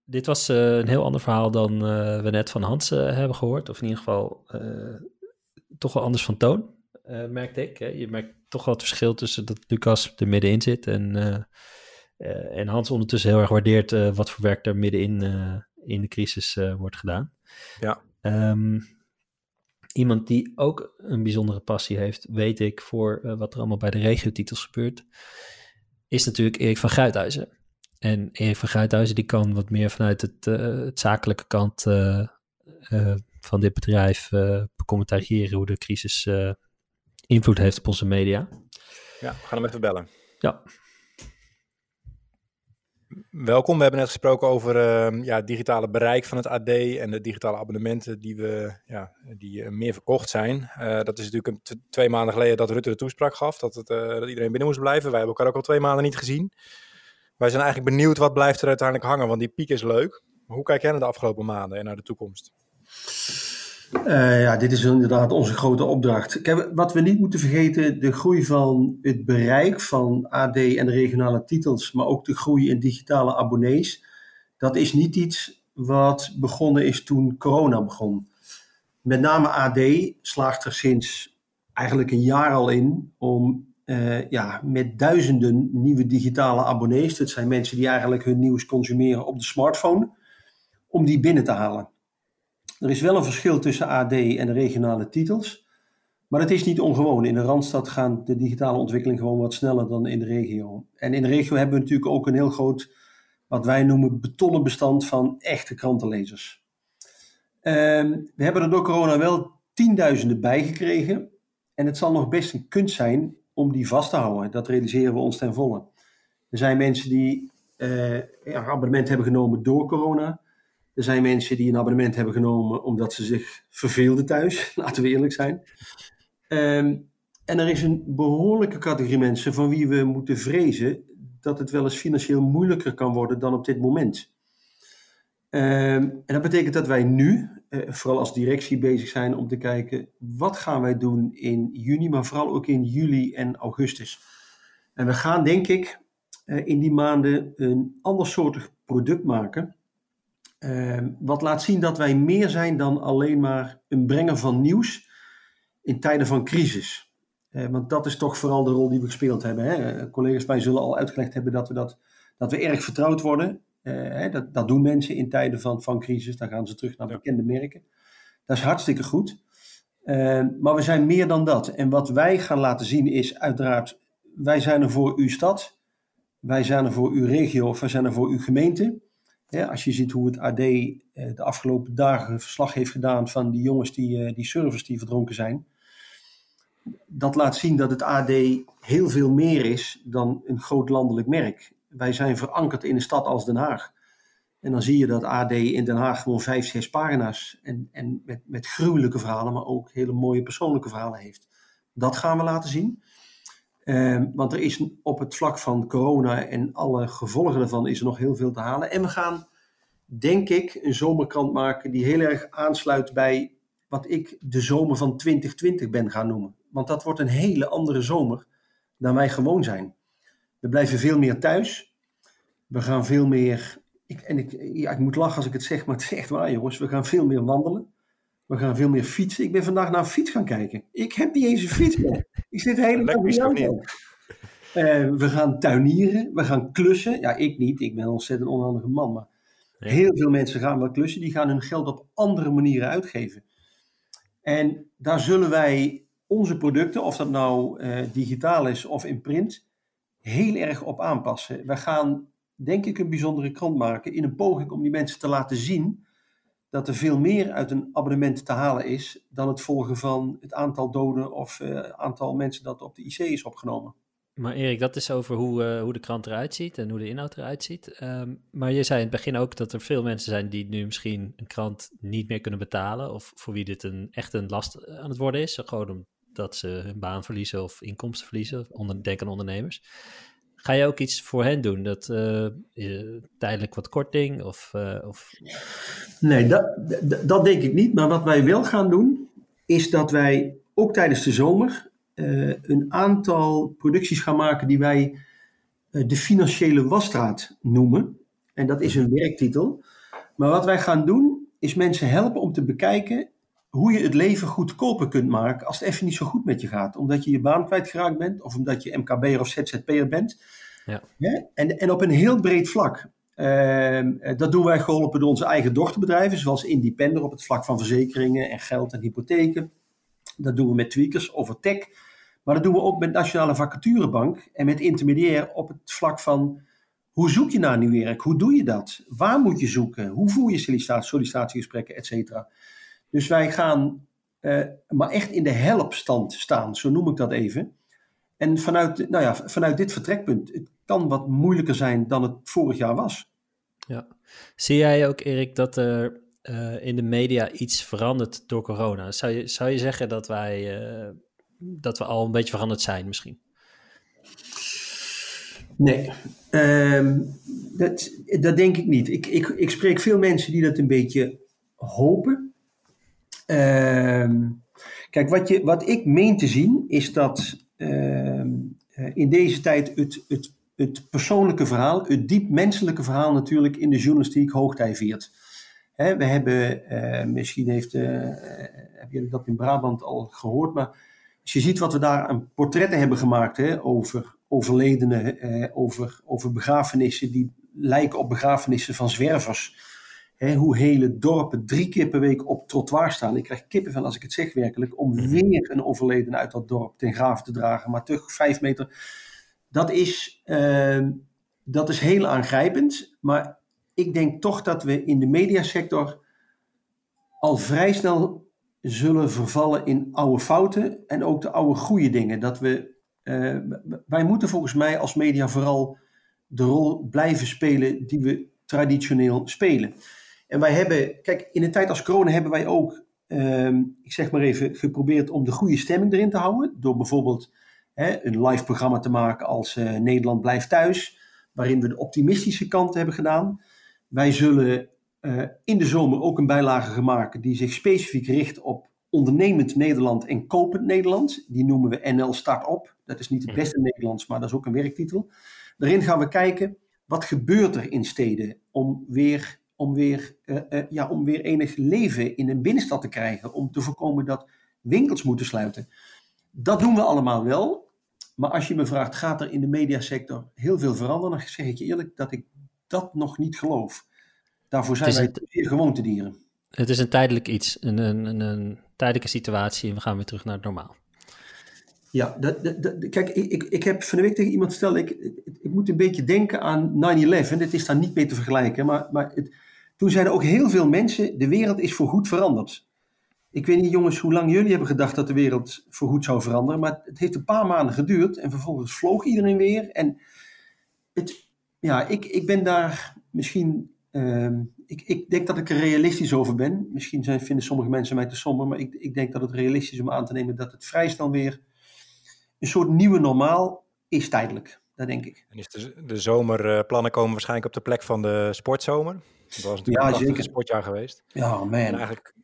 Dit was uh, een heel ander verhaal dan uh, we net van Hans uh, hebben gehoord, of in ieder geval toch wel anders van toon, merkte ik. Hè? Je merkt toch wel het verschil tussen dat Lucas er middenin zit en, en Hans ondertussen heel erg waardeert wat voor werk er middenin in de crisis wordt gedaan. Ja. Um, iemand die ook een bijzondere passie heeft, weet ik, voor wat er allemaal bij de regiotitels gebeurt, is natuurlijk Erik van Guithuizen. En Erik van Guithuizen die kan wat meer vanuit het, uh, het zakelijke kant uh, van dit bedrijf becommentariëren hoe de crisis invloed heeft op onze media. Ja, we gaan hem even bellen. Ja. Welkom, we hebben net gesproken over uh, ja, het digitale bereik van het AD en de digitale abonnementen die, we, ja, die uh, meer verkocht zijn. Uh, dat is natuurlijk twee maanden geleden dat Rutte de toespraak gaf, dat, het, dat iedereen binnen moest blijven. Wij hebben elkaar ook al twee maanden niet gezien. Wij zijn eigenlijk benieuwd wat blijft er uiteindelijk hangen, want die piek is leuk. Maar hoe kijk jij naar de afgelopen maanden en naar de toekomst? Uh, ja, dit is inderdaad onze grote opdracht. Wat we niet moeten vergeten, de groei van het bereik van AD en de regionale titels, maar ook de groei in digitale abonnees, dat is niet iets wat begonnen is toen corona begon. Met name AD slaagt er sinds eigenlijk een jaar al in om uh, ja, met duizenden nieuwe digitale abonnees, dat zijn mensen die eigenlijk hun nieuws consumeren op de smartphone, om die binnen te halen. Er is wel een verschil tussen AD en de regionale titels. Maar het is niet ongewoon. In de Randstad gaat de digitale ontwikkeling gewoon wat sneller dan in de regio. En in de regio hebben we natuurlijk ook een heel groot, wat wij noemen, betonnen bestand van echte krantenlezers. Um, we hebben er door corona wel tienduizenden bijgekregen. En het zal nog best een kunst zijn om die vast te houden. Dat realiseren we ons ten volle. Er zijn mensen die uh, een abonnement hebben genomen door corona. Er zijn mensen die een abonnement hebben genomen omdat ze zich verveelden thuis, laten we eerlijk zijn. Um, en er is een behoorlijke categorie mensen van wie we moeten vrezen dat het wel eens financieel moeilijker kan worden dan op dit moment. Um, en dat betekent dat wij nu, uh, vooral als directie, bezig zijn om te kijken wat gaan wij doen in juni, maar vooral ook in juli en augustus. En we gaan, denk ik, uh, in die maanden een andersoortig product maken Ehm, wat laat zien dat wij meer zijn dan alleen maar een brenger van nieuws in tijden van crisis. Uh, want dat is toch vooral de rol die we gespeeld hebben. Hè? Collega's mij zullen al uitgelegd hebben dat we, dat, dat we erg vertrouwd worden. Uh, hè? Dat, dat doen mensen in tijden van, van crisis. Dan gaan ze terug naar bekende merken. Dat is hartstikke goed. Uh, maar we zijn meer dan dat. En wat wij gaan laten zien is uiteraard, wij zijn er voor uw stad. Wij zijn er voor uw regio of wij zijn er voor uw gemeente als je ziet hoe het AD eh, de afgelopen dagen verslag heeft gedaan van die jongens die, eh, die servers die verdronken zijn. Dat laat zien dat het AD heel veel meer is dan een groot landelijk merk. Wij zijn verankerd in een stad als Den Haag. En dan zie je dat AD in Den Haag gewoon vijf, zes pagina's en, en met, met gruwelijke verhalen, maar ook hele mooie persoonlijke verhalen heeft. Dat gaan we laten zien. Um, want er is op het vlak van corona en alle gevolgen daarvan is er nog heel veel te halen. En we gaan, denk ik, een zomerkrant maken die heel erg aansluit bij wat ik de zomer van 2020 ben gaan noemen. Want dat wordt een hele andere zomer dan wij gewoon zijn. We blijven veel meer thuis. We gaan veel meer. Ik, en ik, ja, ik moet lachen als ik het zeg, maar het is echt waar, jongens. We gaan veel meer wandelen. We gaan veel meer fietsen. Ik ben vandaag naar een fiets gaan kijken. Ik heb niet eens een fiets meer. Ik zit helemaal in de uh, we gaan tuinieren. We gaan klussen. Ja, ik niet. Ik ben een ontzettend onhandige man. Maar heel veel mensen gaan wel klussen. Die gaan hun geld op andere manieren uitgeven. En daar zullen wij onze producten, of dat nou uh, digitaal is of in print, heel erg op aanpassen. We gaan, denk ik, een bijzondere krant maken in een poging om die mensen te laten zien dat er veel meer uit een abonnement te halen is dan het volgen van het aantal doden of het aantal mensen dat op de IC is opgenomen. Maar Erik, dat is over hoe, uh, hoe de krant eruit ziet en hoe de inhoud eruit ziet. Um, maar je zei in het begin ook dat er veel mensen zijn die nu misschien een krant niet meer kunnen betalen. Of voor wie dit een, echt een last aan het worden is. Gewoon omdat ze hun baan verliezen of inkomsten verliezen. Onder, denk aan ondernemers. Ga je ook iets voor hen doen? Dat uh, tijdelijk wat korting? Of, uh, of... Nee, dat, dat denk ik niet. Maar wat wij wel gaan doen, is dat wij ook tijdens de zomer uh, een aantal producties gaan maken die wij de financiële wasstraat noemen. En dat is een werktitel. Maar wat wij gaan doen, is mensen helpen om te bekijken hoe je het leven goedkoper kunt maken als het even niet zo goed met je gaat. Omdat je je baan kwijtgeraakt bent, of omdat je MKB'er of ZZP'er bent. Ja. ja. En, en op een heel breed vlak. Uh, dat doen wij geholpen door onze eigen dochterbedrijven, zoals Independer op het vlak van verzekeringen en geld en hypotheken. Dat doen we met tweakers over tech. Maar dat doen we ook met Nationale Vacaturebank en met intermediair op het vlak van hoe zoek je naar nieuw werk? Hoe doe je dat? Waar moet je zoeken? Hoe voer je sollicitatie, sollicitatiegesprekken, et cetera? Dus wij gaan uh, maar echt in de helpstand staan, zo noem ik dat even. En vanuit, nou ja, vanuit dit vertrekpunt, het kan wat moeilijker zijn dan het vorig jaar was. Ja. Zie jij ook, Erik, dat er uh, in de media iets verandert door corona? Zou je, zou je zeggen dat wij uh, dat we al een beetje veranderd zijn misschien? Nee, um, dat, dat denk ik niet. Ik, ik, ik spreek veel mensen die dat een beetje hopen. Um, kijk, wat, je, wat ik meen te zien is dat um, in deze tijd het, het, het persoonlijke verhaal, het diep menselijke verhaal natuurlijk in de journalistiek hoogtij viert. We hebben, uh, misschien heeft, uh, heb je dat in Brabant al gehoord, maar als je ziet wat we daar aan portretten hebben gemaakt over overledenen, eh, over, over begrafenissen die lijken op begrafenissen van zwervers. Hè, hoe hele dorpen drie keer per week op trottoir staan. Ik krijg kippen van als ik het zeg werkelijk, om mhm. weer een overledene uit dat dorp ten graven te dragen, maar terug vijf meter. Dat is, uh, dat is heel aangrijpend, maar ik denk toch dat we in de mediasector al vrij snel zullen vervallen in oude fouten en ook de oude goede dingen. Dat we, uh, wij moeten volgens mij als media vooral de rol blijven spelen die we traditioneel spelen. En wij hebben, kijk, in een tijd als corona hebben wij ook, uh, ik zeg maar even, geprobeerd om de goede stemming erin te houden. Door bijvoorbeeld hè, een live programma te maken als uh, Nederland blijft thuis, waarin we de optimistische kant hebben gedaan. Wij zullen uh, in de zomer ook een bijlage gemaakt die zich specifiek richt op ondernemend Nederland en kopend Nederland. Die noemen we NL Start-up. Dat is niet het beste Nederlands, maar dat is ook een werktitel. Daarin gaan we kijken, wat gebeurt er in steden om weer, om weer, uh, uh, ja, om weer enig leven in een binnenstad te krijgen, om te voorkomen dat winkels moeten sluiten. Dat doen we allemaal wel. Maar als je me vraagt, gaat er in de mediasector heel veel veranderen? Dan zeg ik je eerlijk dat ik dat nog niet geloof. Daarvoor zijn wij het... gewoontedieren. Het is een tijdelijk iets, een, een, een, tijdelijke situatie en we gaan weer terug naar het normaal. Ja, dat, dat, kijk, ik, ik heb van de week tegen iemand verteld, ik, ik moet een beetje denken aan 9-11. Dit is daar niet mee te vergelijken, maar, maar het, toen zeiden ook heel veel mensen, de wereld is voorgoed veranderd. Ik weet niet jongens hoe lang jullie hebben gedacht dat de wereld voorgoed zou veranderen, maar het heeft een paar maanden geduurd en vervolgens vloog iedereen weer. En het, ja, ik, ik ben daar misschien Ehm, ik, ik, denk dat ik er realistisch over ben. Misschien zijn, vinden sommige mensen mij te somber, maar ik, ik, denk dat het realistisch is om aan te nemen dat het vrij snel weer een soort nieuwe normaal is tijdelijk. Dat denk ik. En is de, de zomerplannen komen waarschijnlijk op de plek van de sportzomer? Dat was natuurlijk ja, een zeker. sportjaar geweest. Ja, man. En eigenlijk,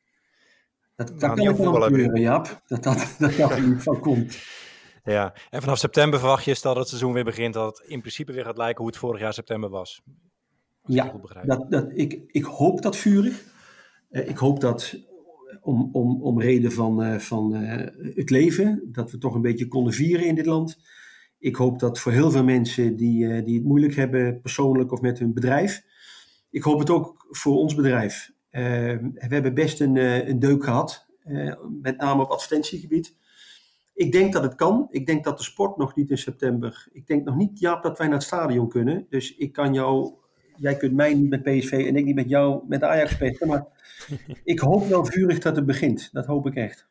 dat, dat kan ook wel gebeuren, Jaap. Dat dat, dat, dat er niet van komt. Ja, en vanaf september verwacht je, stel dat het seizoen weer begint, dat het in principe weer gaat lijken hoe het vorig jaar september was. Ja, dat, dat, ik, ik hoop dat vurig. Uh, ik hoop dat om, om, om reden van, uh, van uh, het leven, dat we toch een beetje konden vieren in dit land. Ik hoop dat voor heel veel mensen die, die het moeilijk hebben, persoonlijk of met hun bedrijf. Ik hoop het ook voor ons bedrijf. we hebben best een, een deuk gehad, met name op advertentiegebied. Ik denk dat het kan. Ik denk dat de sport nog niet in september. Ik denk nog niet, Jaap, dat wij naar het stadion kunnen. Dus ik kan jou jij kunt mij niet met PSV en ik niet met jou met de Ajax spelen. Maar ik hoop wel vurig dat het begint. Dat hoop ik echt.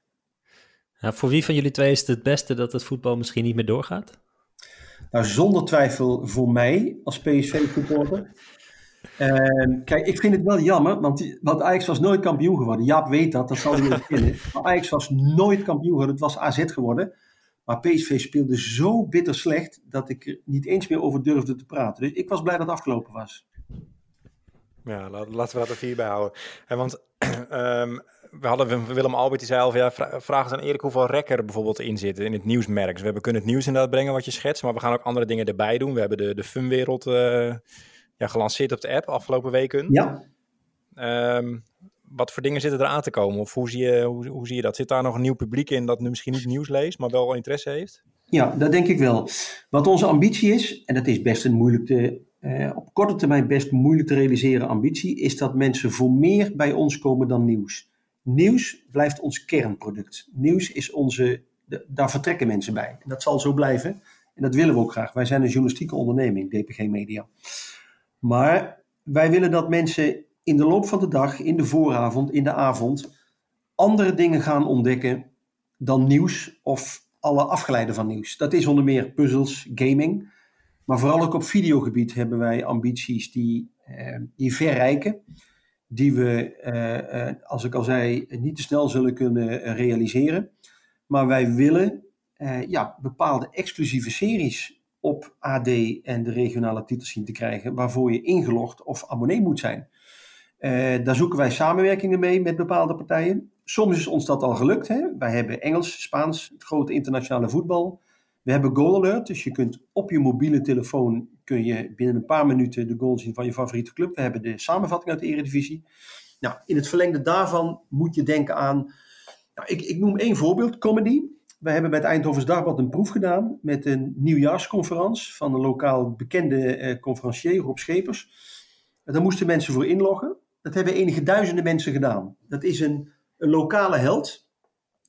voor wie van jullie twee is het het beste dat het voetbal misschien niet meer doorgaat? Nou, zonder twijfel voor mij als PSV-supporter. Uh, kijk, ik vind het wel jammer, want, want Ajax was nooit kampioen geworden. Jaap weet dat, dat zal hij niet. Maar Ajax was nooit kampioen geworden, het was AZ geworden. Maar PSV speelde zo bitter slecht dat ik er niet eens meer over durfde te praten. Dus ik was blij dat het afgelopen was. Ja, laten we dat er vier bij houden. want um, we hadden Willem Albert, die zei al, ja, vragen aan Erik hoeveel rekker bijvoorbeeld in zitten in het nieuwsmerk. Dus we hebben kunnen het nieuws inderdaad brengen wat je schetst, maar we gaan ook andere dingen erbij doen. We hebben de, de funwereld uh, ja, gelanceerd op de app afgelopen weken. Ja. Um, wat voor dingen zitten er aan te komen? Of hoe zie, je, hoe, hoe zie je dat? Zit daar nog een nieuw publiek in dat nu misschien niet nieuws leest, maar wel interesse heeft? Ja, dat denk ik wel. Wat onze ambitie is, en dat is best een moeilijk te, uh, op korte termijn best moeilijk te realiseren ambitie, is dat mensen voor meer bij ons komen dan nieuws. Nieuws blijft ons kernproduct. Nieuws is onze, de, daar vertrekken mensen bij. En dat zal zo blijven. En dat willen we ook graag. Wij zijn een journalistieke onderneming, DPG Media. Maar wij willen dat mensen in de loop van de dag, in de vooravond, in de avond, andere dingen gaan ontdekken dan nieuws of alle afgeleiden van nieuws. Dat is onder meer puzzels, gaming. Maar vooral ook op videogebied hebben wij ambities die, eh, die verrijken. Die we, eh, eh, als ik al zei, niet te snel zullen kunnen realiseren. Maar wij willen eh, ja, bepaalde exclusieve series op AD en de regionale titels zien te krijgen. Waarvoor je ingelogd of abonnee moet zijn. Uh, daar zoeken wij samenwerkingen mee met bepaalde partijen. Soms is ons dat al gelukt. Hè? Wij hebben Engels, Spaans, het grote internationale voetbal. We hebben Goal Alert, dus je kunt op je mobiele telefoon kun je binnen een paar minuten de goal zien van je favoriete club. We hebben de samenvatting uit de Eredivisie. Nou, in het verlengde daarvan moet je denken aan, nou, ik, ik noem één voorbeeld, comedy. We hebben bij het Eindhovens Dagblad een proef gedaan met een nieuwjaarsconferentie van een lokaal bekende eh, conferencier, Schepers. En daar moesten mensen voor inloggen. Dat hebben enige duizenden mensen gedaan. Dat is een, een lokale held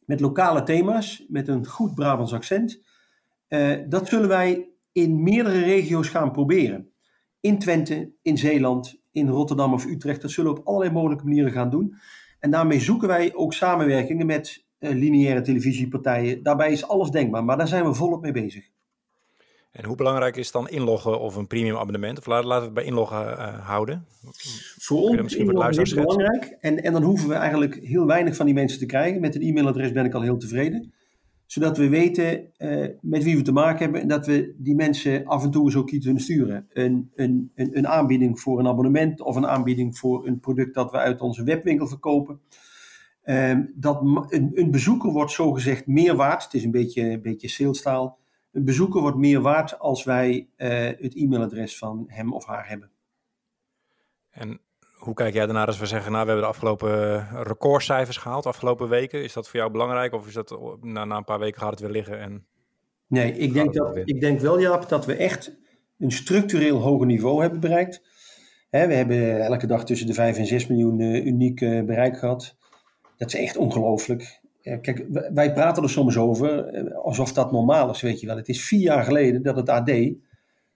met lokale thema's, met een goed Brabants accent. Uh, dat zullen wij in meerdere regio's gaan proberen. In Twente, in Zeeland, in Rotterdam of Utrecht. Dat zullen we op allerlei mogelijke manieren gaan doen. En daarmee zoeken wij ook samenwerkingen met uh, lineaire televisiepartijen. Daarbij is alles denkbaar, maar daar zijn we volop mee bezig. En hoe belangrijk is dan inloggen of een premium abonnement? Of laten we het bij inloggen uh, houden? Voor ons is het belangrijk. En, en dan hoeven we eigenlijk heel weinig van die mensen te krijgen. Met een e-mailadres ben ik al heel tevreden. Zodat we weten uh, met wie we te maken hebben. En dat we die mensen af en toe eens ook iets kunnen sturen. Een, een, een, een aanbieding voor een abonnement. Of een aanbieding voor een product dat we uit onze webwinkel verkopen. Uh, dat een, een bezoeker wordt zogezegd meer waard. Het is een beetje, een beetje salestaal een bezoeker wordt meer waard als wij uh, het e-mailadres van hem of haar hebben. En hoe kijk jij daarnaar als we zeggen, nou, we hebben de afgelopen eh, recordcijfers gehaald, afgelopen weken. Is dat voor jou belangrijk of is dat na, na een paar weken gaat het weer liggen? En nee, ik denk, dat, ik denk wel, Jaap, dat we echt een structureel hoger niveau hebben bereikt. we hebben elke dag tussen de 5 en 6 miljoen uh, uniek bereik gehad. Dat is echt ongelooflijk. Kijk, wij praten er soms over eh, alsof dat normaal is, weet je wel. Het is vier jaar geleden dat het AD,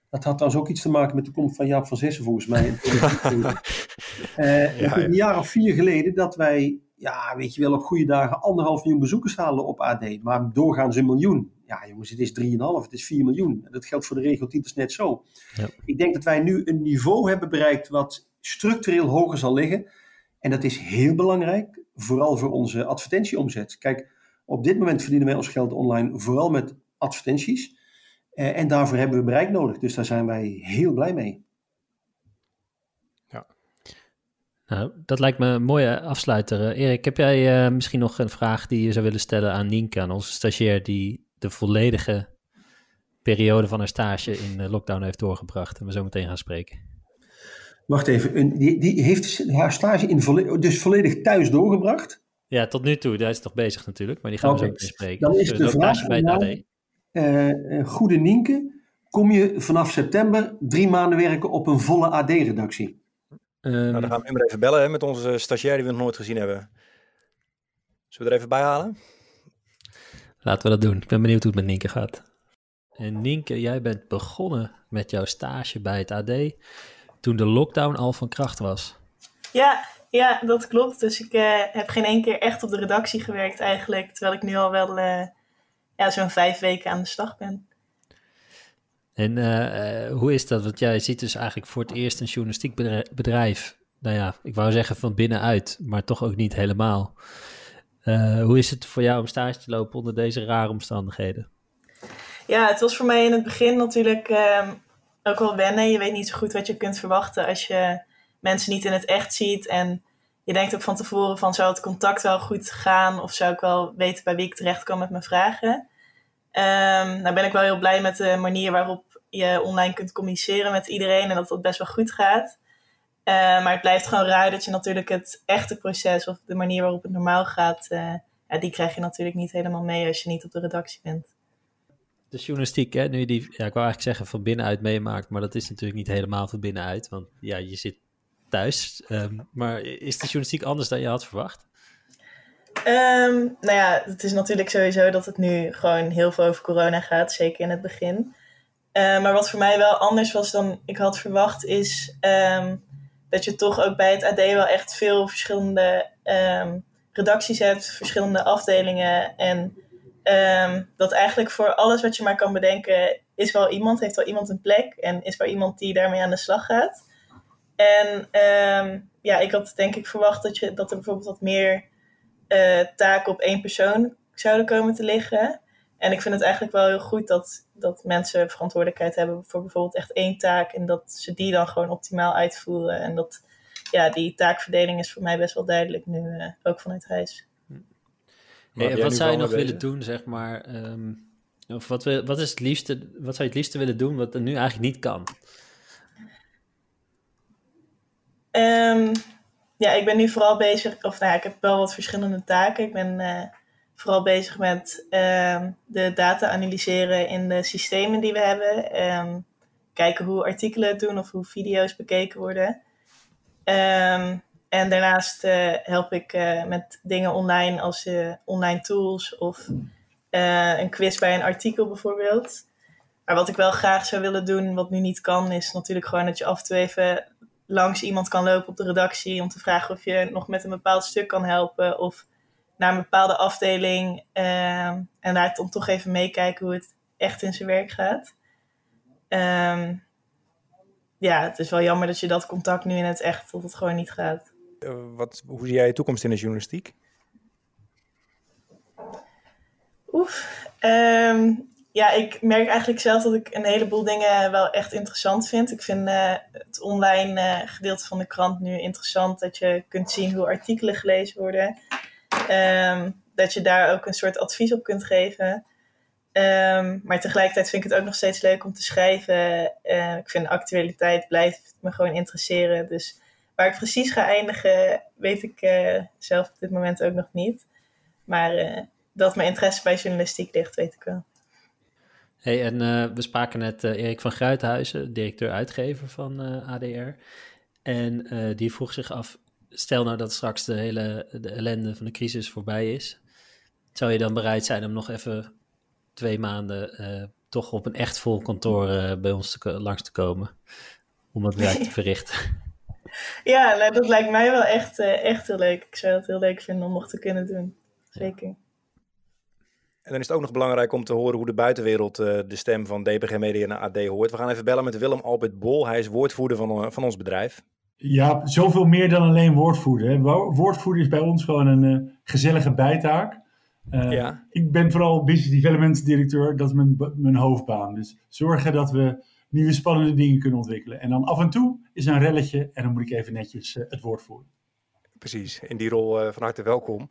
dat had trouwens ook iets te maken met de komst van Jaap van Zessen volgens mij. uh, ja, Een jaar of vier geleden dat wij, ja, weet je wel, op goede dagen anderhalf miljoen bezoekers halen op AD. Maar doorgaans een miljoen. Ja jongens, het is 3,5, het is 4 miljoen. Dat geldt voor de regeltitels net zo. Ja. Ik denk dat wij nu een niveau hebben bereikt wat structureel hoger zal liggen. En dat is heel belangrijk vooral voor onze advertentieomzet. Kijk, op dit moment verdienen wij ons geld online vooral met advertenties. Eh, en daarvoor hebben we bereik nodig. Dus daar zijn wij heel blij mee. Ja. Nou, dat lijkt me een mooie afsluiter. Uh, Erik, heb jij uh, misschien nog een vraag die je zou willen stellen aan Nienke, aan onze stagiair die de volledige periode van haar stage in lockdown heeft doorgebracht en we zo meteen gaan spreken? Wacht even, die, die heeft haar stage in volle, dus volledig thuis doorgebracht? Ja, tot nu toe. Daar is toch bezig natuurlijk, maar die gaan we zo meteen spreken. Dan is dus de vraag bij het uh, Goede Nienke, kom je vanaf september drie maanden werken op een volle AD-redactie? Um, nou, dan gaan we hem even bellen hè, met onze stagiair die we nog nooit gezien hebben. Zullen we er even bij halen? Laten we dat doen. Ik ben benieuwd hoe het met Nienke gaat. En Nienke, jij bent begonnen met jouw stage bij het AD toen de lockdown al van kracht was. Ja, ja dat klopt. Dus ik uh, heb geen één keer echt op de redactie gewerkt eigenlijk. Terwijl ik nu al wel uh, ja, zo'n vijf weken aan de slag ben. En uh, hoe is dat? Want jij ziet dus eigenlijk voor het eerst een journalistiek bedrijf. Nou ja, ik wou zeggen van binnenuit, maar toch ook niet helemaal. hoe is het voor jou om stage te lopen onder deze rare omstandigheden? Ja, het was voor mij in het begin natuurlijk ehm, ook wel wennen. Je weet niet zo goed wat je kunt verwachten als je mensen niet in het echt ziet. En je denkt ook van tevoren van zou het contact wel goed gaan of zou ik wel weten bij wie ik terecht kan met mijn vragen. Um, nou ben ik wel heel blij met de manier waarop je online kunt communiceren met iedereen en dat dat best wel goed gaat. Uh, maar het blijft gewoon raar dat je natuurlijk het echte proces of de manier waarop het normaal gaat, uh, ja, die krijg je natuurlijk niet helemaal mee als je niet op de redactie bent de journalistiek, hè, nu die, ja, ik wou eigenlijk zeggen van binnenuit meemaakt, maar dat is natuurlijk niet helemaal van binnenuit, want ja, je zit thuis. Um, maar is de journalistiek anders dan je had verwacht? Um, nou ja, het is natuurlijk sowieso dat het nu gewoon heel veel over corona gaat, zeker in het begin. Uh, maar wat voor mij wel anders was dan ik had verwacht, is dat je toch ook bij het AD wel echt veel verschillende redacties hebt, verschillende afdelingen. En Um, dat eigenlijk voor alles wat je maar kan bedenken, is wel iemand, heeft wel iemand een plek en is wel iemand die daarmee aan de slag gaat. En um, ja, ik had denk ik verwacht dat, je, dat er bijvoorbeeld wat meer uh, taken op één persoon zouden komen te liggen. En ik vind het eigenlijk wel heel goed dat, dat mensen verantwoordelijkheid hebben voor bijvoorbeeld echt één taak en dat ze die dan gewoon optimaal uitvoeren. En dat ja, die taakverdeling is voor mij best wel duidelijk nu, uh, ook vanuit huis. Hey, wat zou je nog willen doen, zeg maar? Um, of wat, wat, is het liefste, wat zou je het liefste willen doen wat er nu eigenlijk niet kan? Um, ja, ik ben nu vooral bezig, of nou ja, ik heb wel wat verschillende taken. Ik ben uh, vooral bezig met uh, de data analyseren in de systemen die we hebben. Um, kijken hoe artikelen het doen of hoe video's bekeken worden. Um, en daarnaast uh, help ik uh, met dingen online als uh, online tools of een quiz bij een artikel bijvoorbeeld. Maar wat ik wel graag zou willen doen, wat nu niet kan, is natuurlijk gewoon dat je af en toe even langs iemand kan lopen op de redactie om te vragen of je nog met een bepaald stuk kan helpen of naar een bepaalde afdeling en daar dan toch even meekijken hoe het echt in zijn werk gaat. Um, ja, het is wel jammer dat je dat contact nu in het echt, dat het gewoon niet gaat. Eh, wat, hoe zie jij je toekomst in de journalistiek? Oef. Um, ja, ik merk eigenlijk zelf dat ik een heleboel dingen wel echt interessant vind. Ik vind uh, het online uh, gedeelte van de krant nu interessant. Dat je kunt zien hoe artikelen gelezen worden. Um, dat je daar ook een soort advies op kunt geven. Um, maar tegelijkertijd vind ik het ook nog steeds leuk om te schrijven. Ik vind actualiteit blijft me gewoon interesseren. Dus Waar ik precies ga eindigen, weet ik uh, zelf op dit moment ook nog niet. Maar uh, dat mijn interesse bij journalistiek ligt, weet ik wel. Hey, en uh, we spraken net Erik van Gruithuizen, directeur-uitgever van ADR. En die vroeg zich af, stel nou dat straks de hele de ellende van de crisis voorbij is. Zou je dan bereid zijn om nog even twee maanden toch op een echt vol kantoor bij ons te, langs te komen? Om dat werk te verrichten? Ja, nou, dat lijkt mij wel echt, uh, echt heel leuk. Ik zou het heel leuk vinden om nog te kunnen doen. Zeker. En dan is het ook nog belangrijk om te horen hoe de buitenwereld uh, de stem van DPG Media naar AD hoort. We gaan even bellen met Willem Albert Bol. Hij is woordvoerder van, uh, van ons bedrijf. Ja, zoveel meer dan alleen woordvoerder. Hè. Woordvoerder is bij ons gewoon een gezellige bijtaak. ja. Ik ben vooral business development directeur. Dat is mijn, mijn hoofdbaan. Dus zorgen dat we nieuwe spannende dingen kunnen ontwikkelen. En dan af en toe is een relletje en dan moet ik even netjes uh, het woord voeren. Precies, in die rol uh, van harte welkom.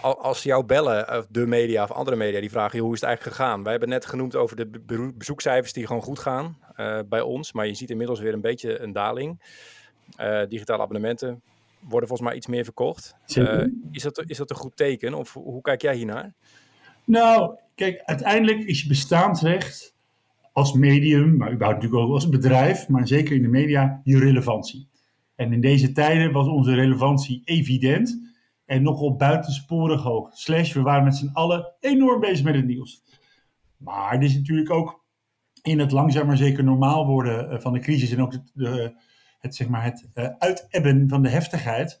Als jou bellen, of de media of andere media, die vragen hoe is het eigenlijk gegaan? Wij hebben net genoemd over de bezoekcijfers die gewoon goed gaan uh, bij ons. Maar je ziet inmiddels weer een beetje een daling. digitale abonnementen worden volgens mij iets meer verkocht. is, dat, is dat een goed teken? Of hoe kijk jij hiernaar? Nou, kijk, uiteindelijk is je bestaansrecht als medium, maar überhaupt natuurlijk ook als bedrijf, maar zeker in de media, je relevantie. En in deze tijden was onze relevantie evident en nogal buitensporig hoog. Slash, we waren met z'n allen enorm bezig met het nieuws. Maar er is natuurlijk ook in het langzaam maar zeker normaal worden eh, van de crisis en ook de, het, zeg maar, het uh, uitebben van de heftigheid,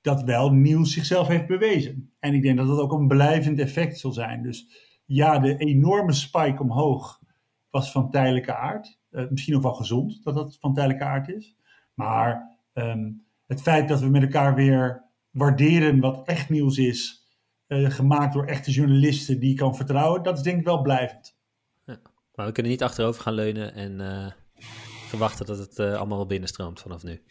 dat wel nieuws zichzelf heeft bewezen. En ik denk dat dat ook een blijvend effect zal zijn. Dus ja, de enorme spike omhoog was van tijdelijke aard. Uh, misschien ook wel gezond dat dat van tijdelijke aard is. Maar um, het feit dat we met elkaar weer waarderen wat echt nieuws is, uh, gemaakt door echte journalisten die je kan vertrouwen, dat is denk ik wel blijvend. Ja, maar we kunnen niet achterover gaan leunen en uh, verwachten dat het allemaal wel binnenstroomt vanaf nu.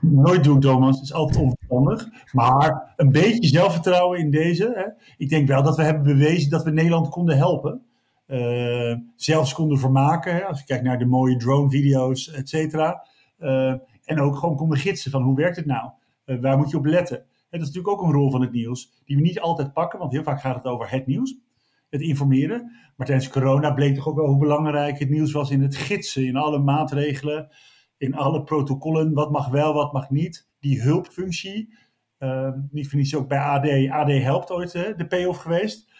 Nooit doen, Thomas. Het is altijd onverstandig. Maar een beetje zelfvertrouwen in deze. Hè. Ik denk wel dat we hebben bewezen dat we Nederland konden helpen. Uh, zelfs konden vermaken. Als je kijkt naar de mooie drone-video's, et cetera. Uh, en ook gewoon konden gidsen van hoe werkt het nou? Uh, waar moet je op letten? En dat is natuurlijk ook een rol van het nieuws, die we niet altijd pakken, want heel vaak gaat het over het nieuws, het informeren. Maar tijdens corona bleek toch ook wel hoe belangrijk het nieuws was in het gidsen, in alle maatregelen, in alle protocollen, wat mag wel, wat mag niet. Die hulpfunctie, uh, niet voor niets ook bij AD, AD helpt ooit hè, de payoff geweest.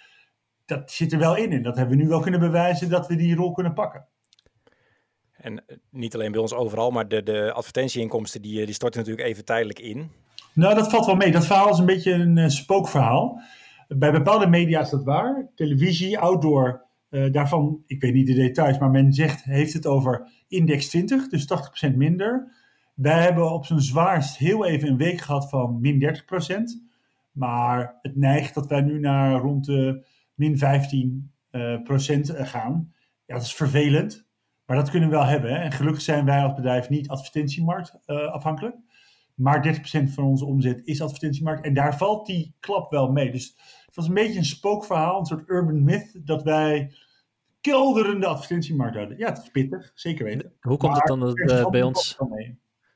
Dat zit er wel in en dat hebben we nu wel kunnen bewijzen dat we die rol kunnen pakken. En niet alleen bij ons overal, maar de, de advertentieinkomsten die, die storten natuurlijk even tijdelijk in. Nou, dat valt wel mee. Dat verhaal is een beetje een uh, spookverhaal. Bij bepaalde media is dat waar. Televisie, outdoor, uh, daarvan, ik weet niet de details, maar men zegt, heeft het over index 20, dus 80% minder. Wij hebben op zijn zwaarst heel even een week gehad van min 30%. Maar het neigt dat wij nu naar rond de min 15% uh, gaan. Ja, dat is vervelend. Maar dat kunnen we wel hebben. Hè? En gelukkig zijn wij als bedrijf niet advertentiemarkt uh, afhankelijk. Maar 30% van onze omzet is advertentiemarkt. En daar valt die klap wel mee. Dus het was een beetje een spookverhaal, een soort urban myth, dat wij kelderende advertentiemarkt hadden. Ja, het is pittig, zeker weten. Hoe komt maar het dan dat bij ons...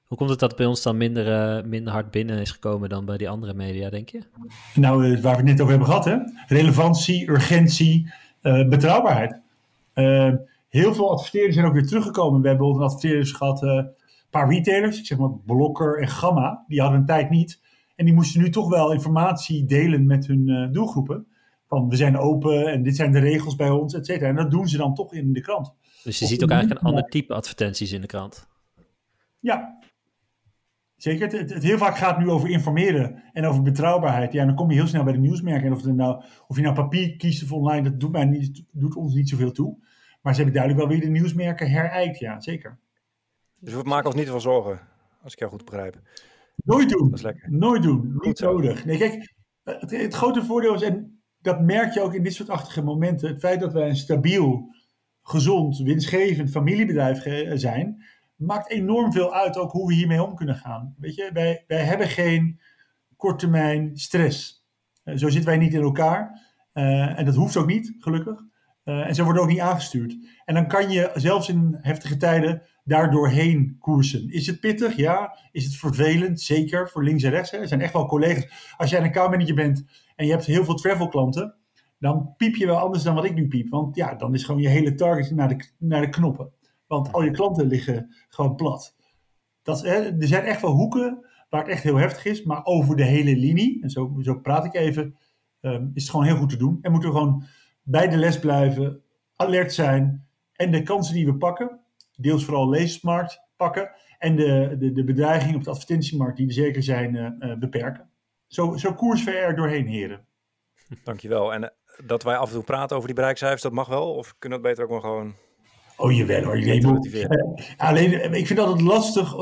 Hoe komt het dat bij ons dan minder, uh, minder hard binnen is gekomen dan bij die andere media, denk je? Nou, uh, waar we het net over hebben gehad, hè? Relevantie, urgentie, betrouwbaarheid. heel veel adverteerders zijn ook weer teruggekomen. We hebben bijvoorbeeld adverteerders gehad een paar retailers, ik zeg maar Blokker en Gamma, die hadden een tijd niet. En die moesten nu toch wel informatie delen met hun doelgroepen. Van we zijn open en dit zijn de regels bij ons, et cetera. En dat doen ze dan toch in de krant. Dus je of ziet ook eigenlijk een ander type advertenties in de krant. Ja, zeker. Het, het, heel vaak gaat nu over informeren en over betrouwbaarheid. Ja, dan kom je heel snel bij de nieuwsmerken. En of, nou, of je nou papier kiest of online, dat doet, mij niet, doet ons niet zoveel toe. Maar ze hebben duidelijk wel weer de nieuwsmerken herijkt, ja, zeker. Dus we maken ons niet van zorgen, als ik jou goed begrijp. Nooit doen. Dat is lekker. Nooit doen. Niet nodig. Nee, kijk, het, het, grote voordeel is, en dat merk je ook in dit soort achtige momenten, het feit dat wij een stabiel, gezond, winstgevend familiebedrijf zijn, maakt enorm veel uit ook hoe we hiermee om kunnen gaan. Weet je, wij, wij hebben geen korttermijn stress. Uh, zo zitten wij niet in elkaar. Uh, en dat hoeft ook niet, gelukkig. Uh, en ze worden ook niet aangestuurd. En dan kan je zelfs in heftige tijden daar doorheen koersen. Is het pittig? Ja. Is het vervelend? Zeker, voor links en rechts. Hè. Er zijn echt wel collega's. Als jij een accountmanager bent en je hebt heel veel travel klanten, dan piep je wel anders dan wat ik nu piep. Want ja, dan is gewoon je hele target naar de, naar de knoppen. Want al je klanten liggen gewoon plat. Dat, hè, er zijn echt wel hoeken waar het echt heel heftig is, maar over de hele linie, en zo, zo praat ik even, um, is het gewoon heel goed te doen. En moeten we gewoon bij de les blijven, alert zijn en de kansen die we pakken, deels vooral lezersmarkt pakken en de, de, de bedreiging op de advertentiemarkt, die er zeker zijn, uh, uh, beperken. Zo, zo koers we er doorheen, heren. Dankjewel. En uh, dat wij af en toe praten over die bereikcijfers, dat mag wel? Of kunnen we het beter ook maar gewoon... Oh, jawel hoor. Nee, moet, alleen, ik vind dat het lastig.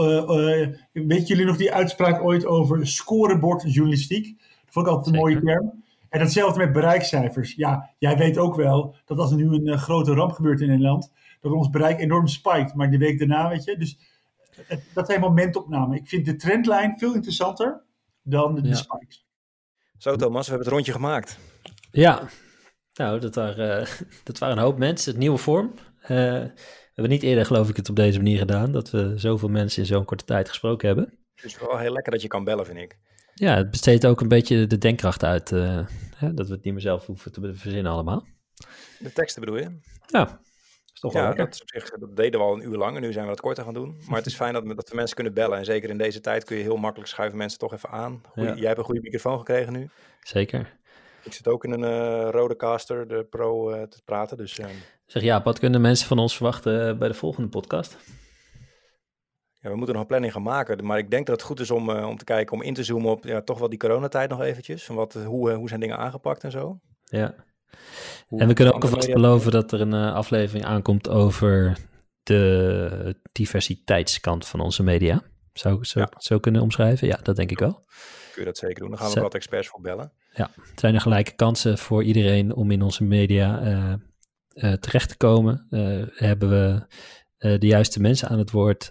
weet jullie nog die uitspraak ooit over scorebordjournalistiek? Dat vond ik altijd een mooie term. En datzelfde met bereikcijfers. Ja, jij weet ook wel dat als er nu een grote ramp gebeurt in Nederland, dat ons bereik enorm spijkt. Maar de week daarna, weet je. Dus het, dat zijn momentopnamen. Ik vind de trendlijn veel interessanter dan de, Ja. spikes. Zo Thomas, we hebben het rondje gemaakt. Ja, nou, dat waren, eh, dat waren een hoop mensen. Het nieuwe vorm. Eh, we hebben niet eerder, geloof ik, het op deze manier gedaan. Dat we zoveel mensen in zo'n korte tijd gesproken hebben. Het is wel heel lekker dat je kan bellen, vind ik. Ja, het besteedt ook een beetje de denkkracht uit. eh, hè, dat we het niet meer zelf hoeven te verzinnen allemaal. De teksten bedoel je? Ja, is toch Ja, dat, zich, dat deden we al een uur lang en nu zijn we dat korter gaan doen. Maar het is fijn dat, we- dat we mensen kunnen bellen. En zeker in deze tijd kun je heel makkelijk schuiven mensen toch even aan. Goeie- Ja. Jij hebt een goede microfoon gekregen nu. Zeker. Ik zit ook in een eh rode caster, de pro, eh, te praten. Dus eh, Zeg ja, wat kunnen mensen van ons verwachten eh, bij de volgende podcast? ja, we moeten nog een planning gaan maken. Maar ik denk dat het goed is om, uh, om te kijken, om in te zoomen op ja, toch wel die coronatijd nog eventjes. Van wat, hoe, hoe zijn dingen aangepakt en zo. Ja. en we kunnen ook alvast beloven dat er een uh, aflevering aankomt over de diversiteitskant van onze media. Zou ik het zo kunnen omschrijven? Ja, dat denk ik wel. Kun je dat zeker doen. Dan gaan we wat experts voor bellen. Ja, zijn er gelijke kansen voor iedereen om in onze media uh, terecht te komen? hebben we de juiste mensen aan het woord?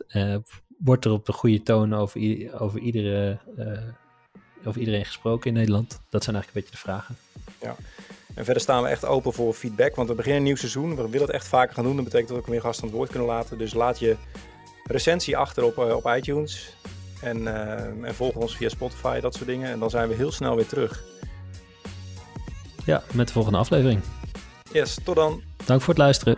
wordt er op de goede toon over, over, iedere, over iedereen gesproken in Nederland? Dat zijn eigenlijk een beetje de vragen. Ja. En verder staan we echt open voor feedback, want we beginnen een nieuw seizoen. We willen het echt vaker gaan doen. Dat betekent dat we meer gasten aan het woord kunnen laten. Dus laat je recensie achter op, op iTunes. En, uh, en volg ons via Spotify, dat soort dingen. En dan zijn we heel snel weer terug. Ja, met de volgende aflevering. Yes, tot dan. Dank voor het luisteren.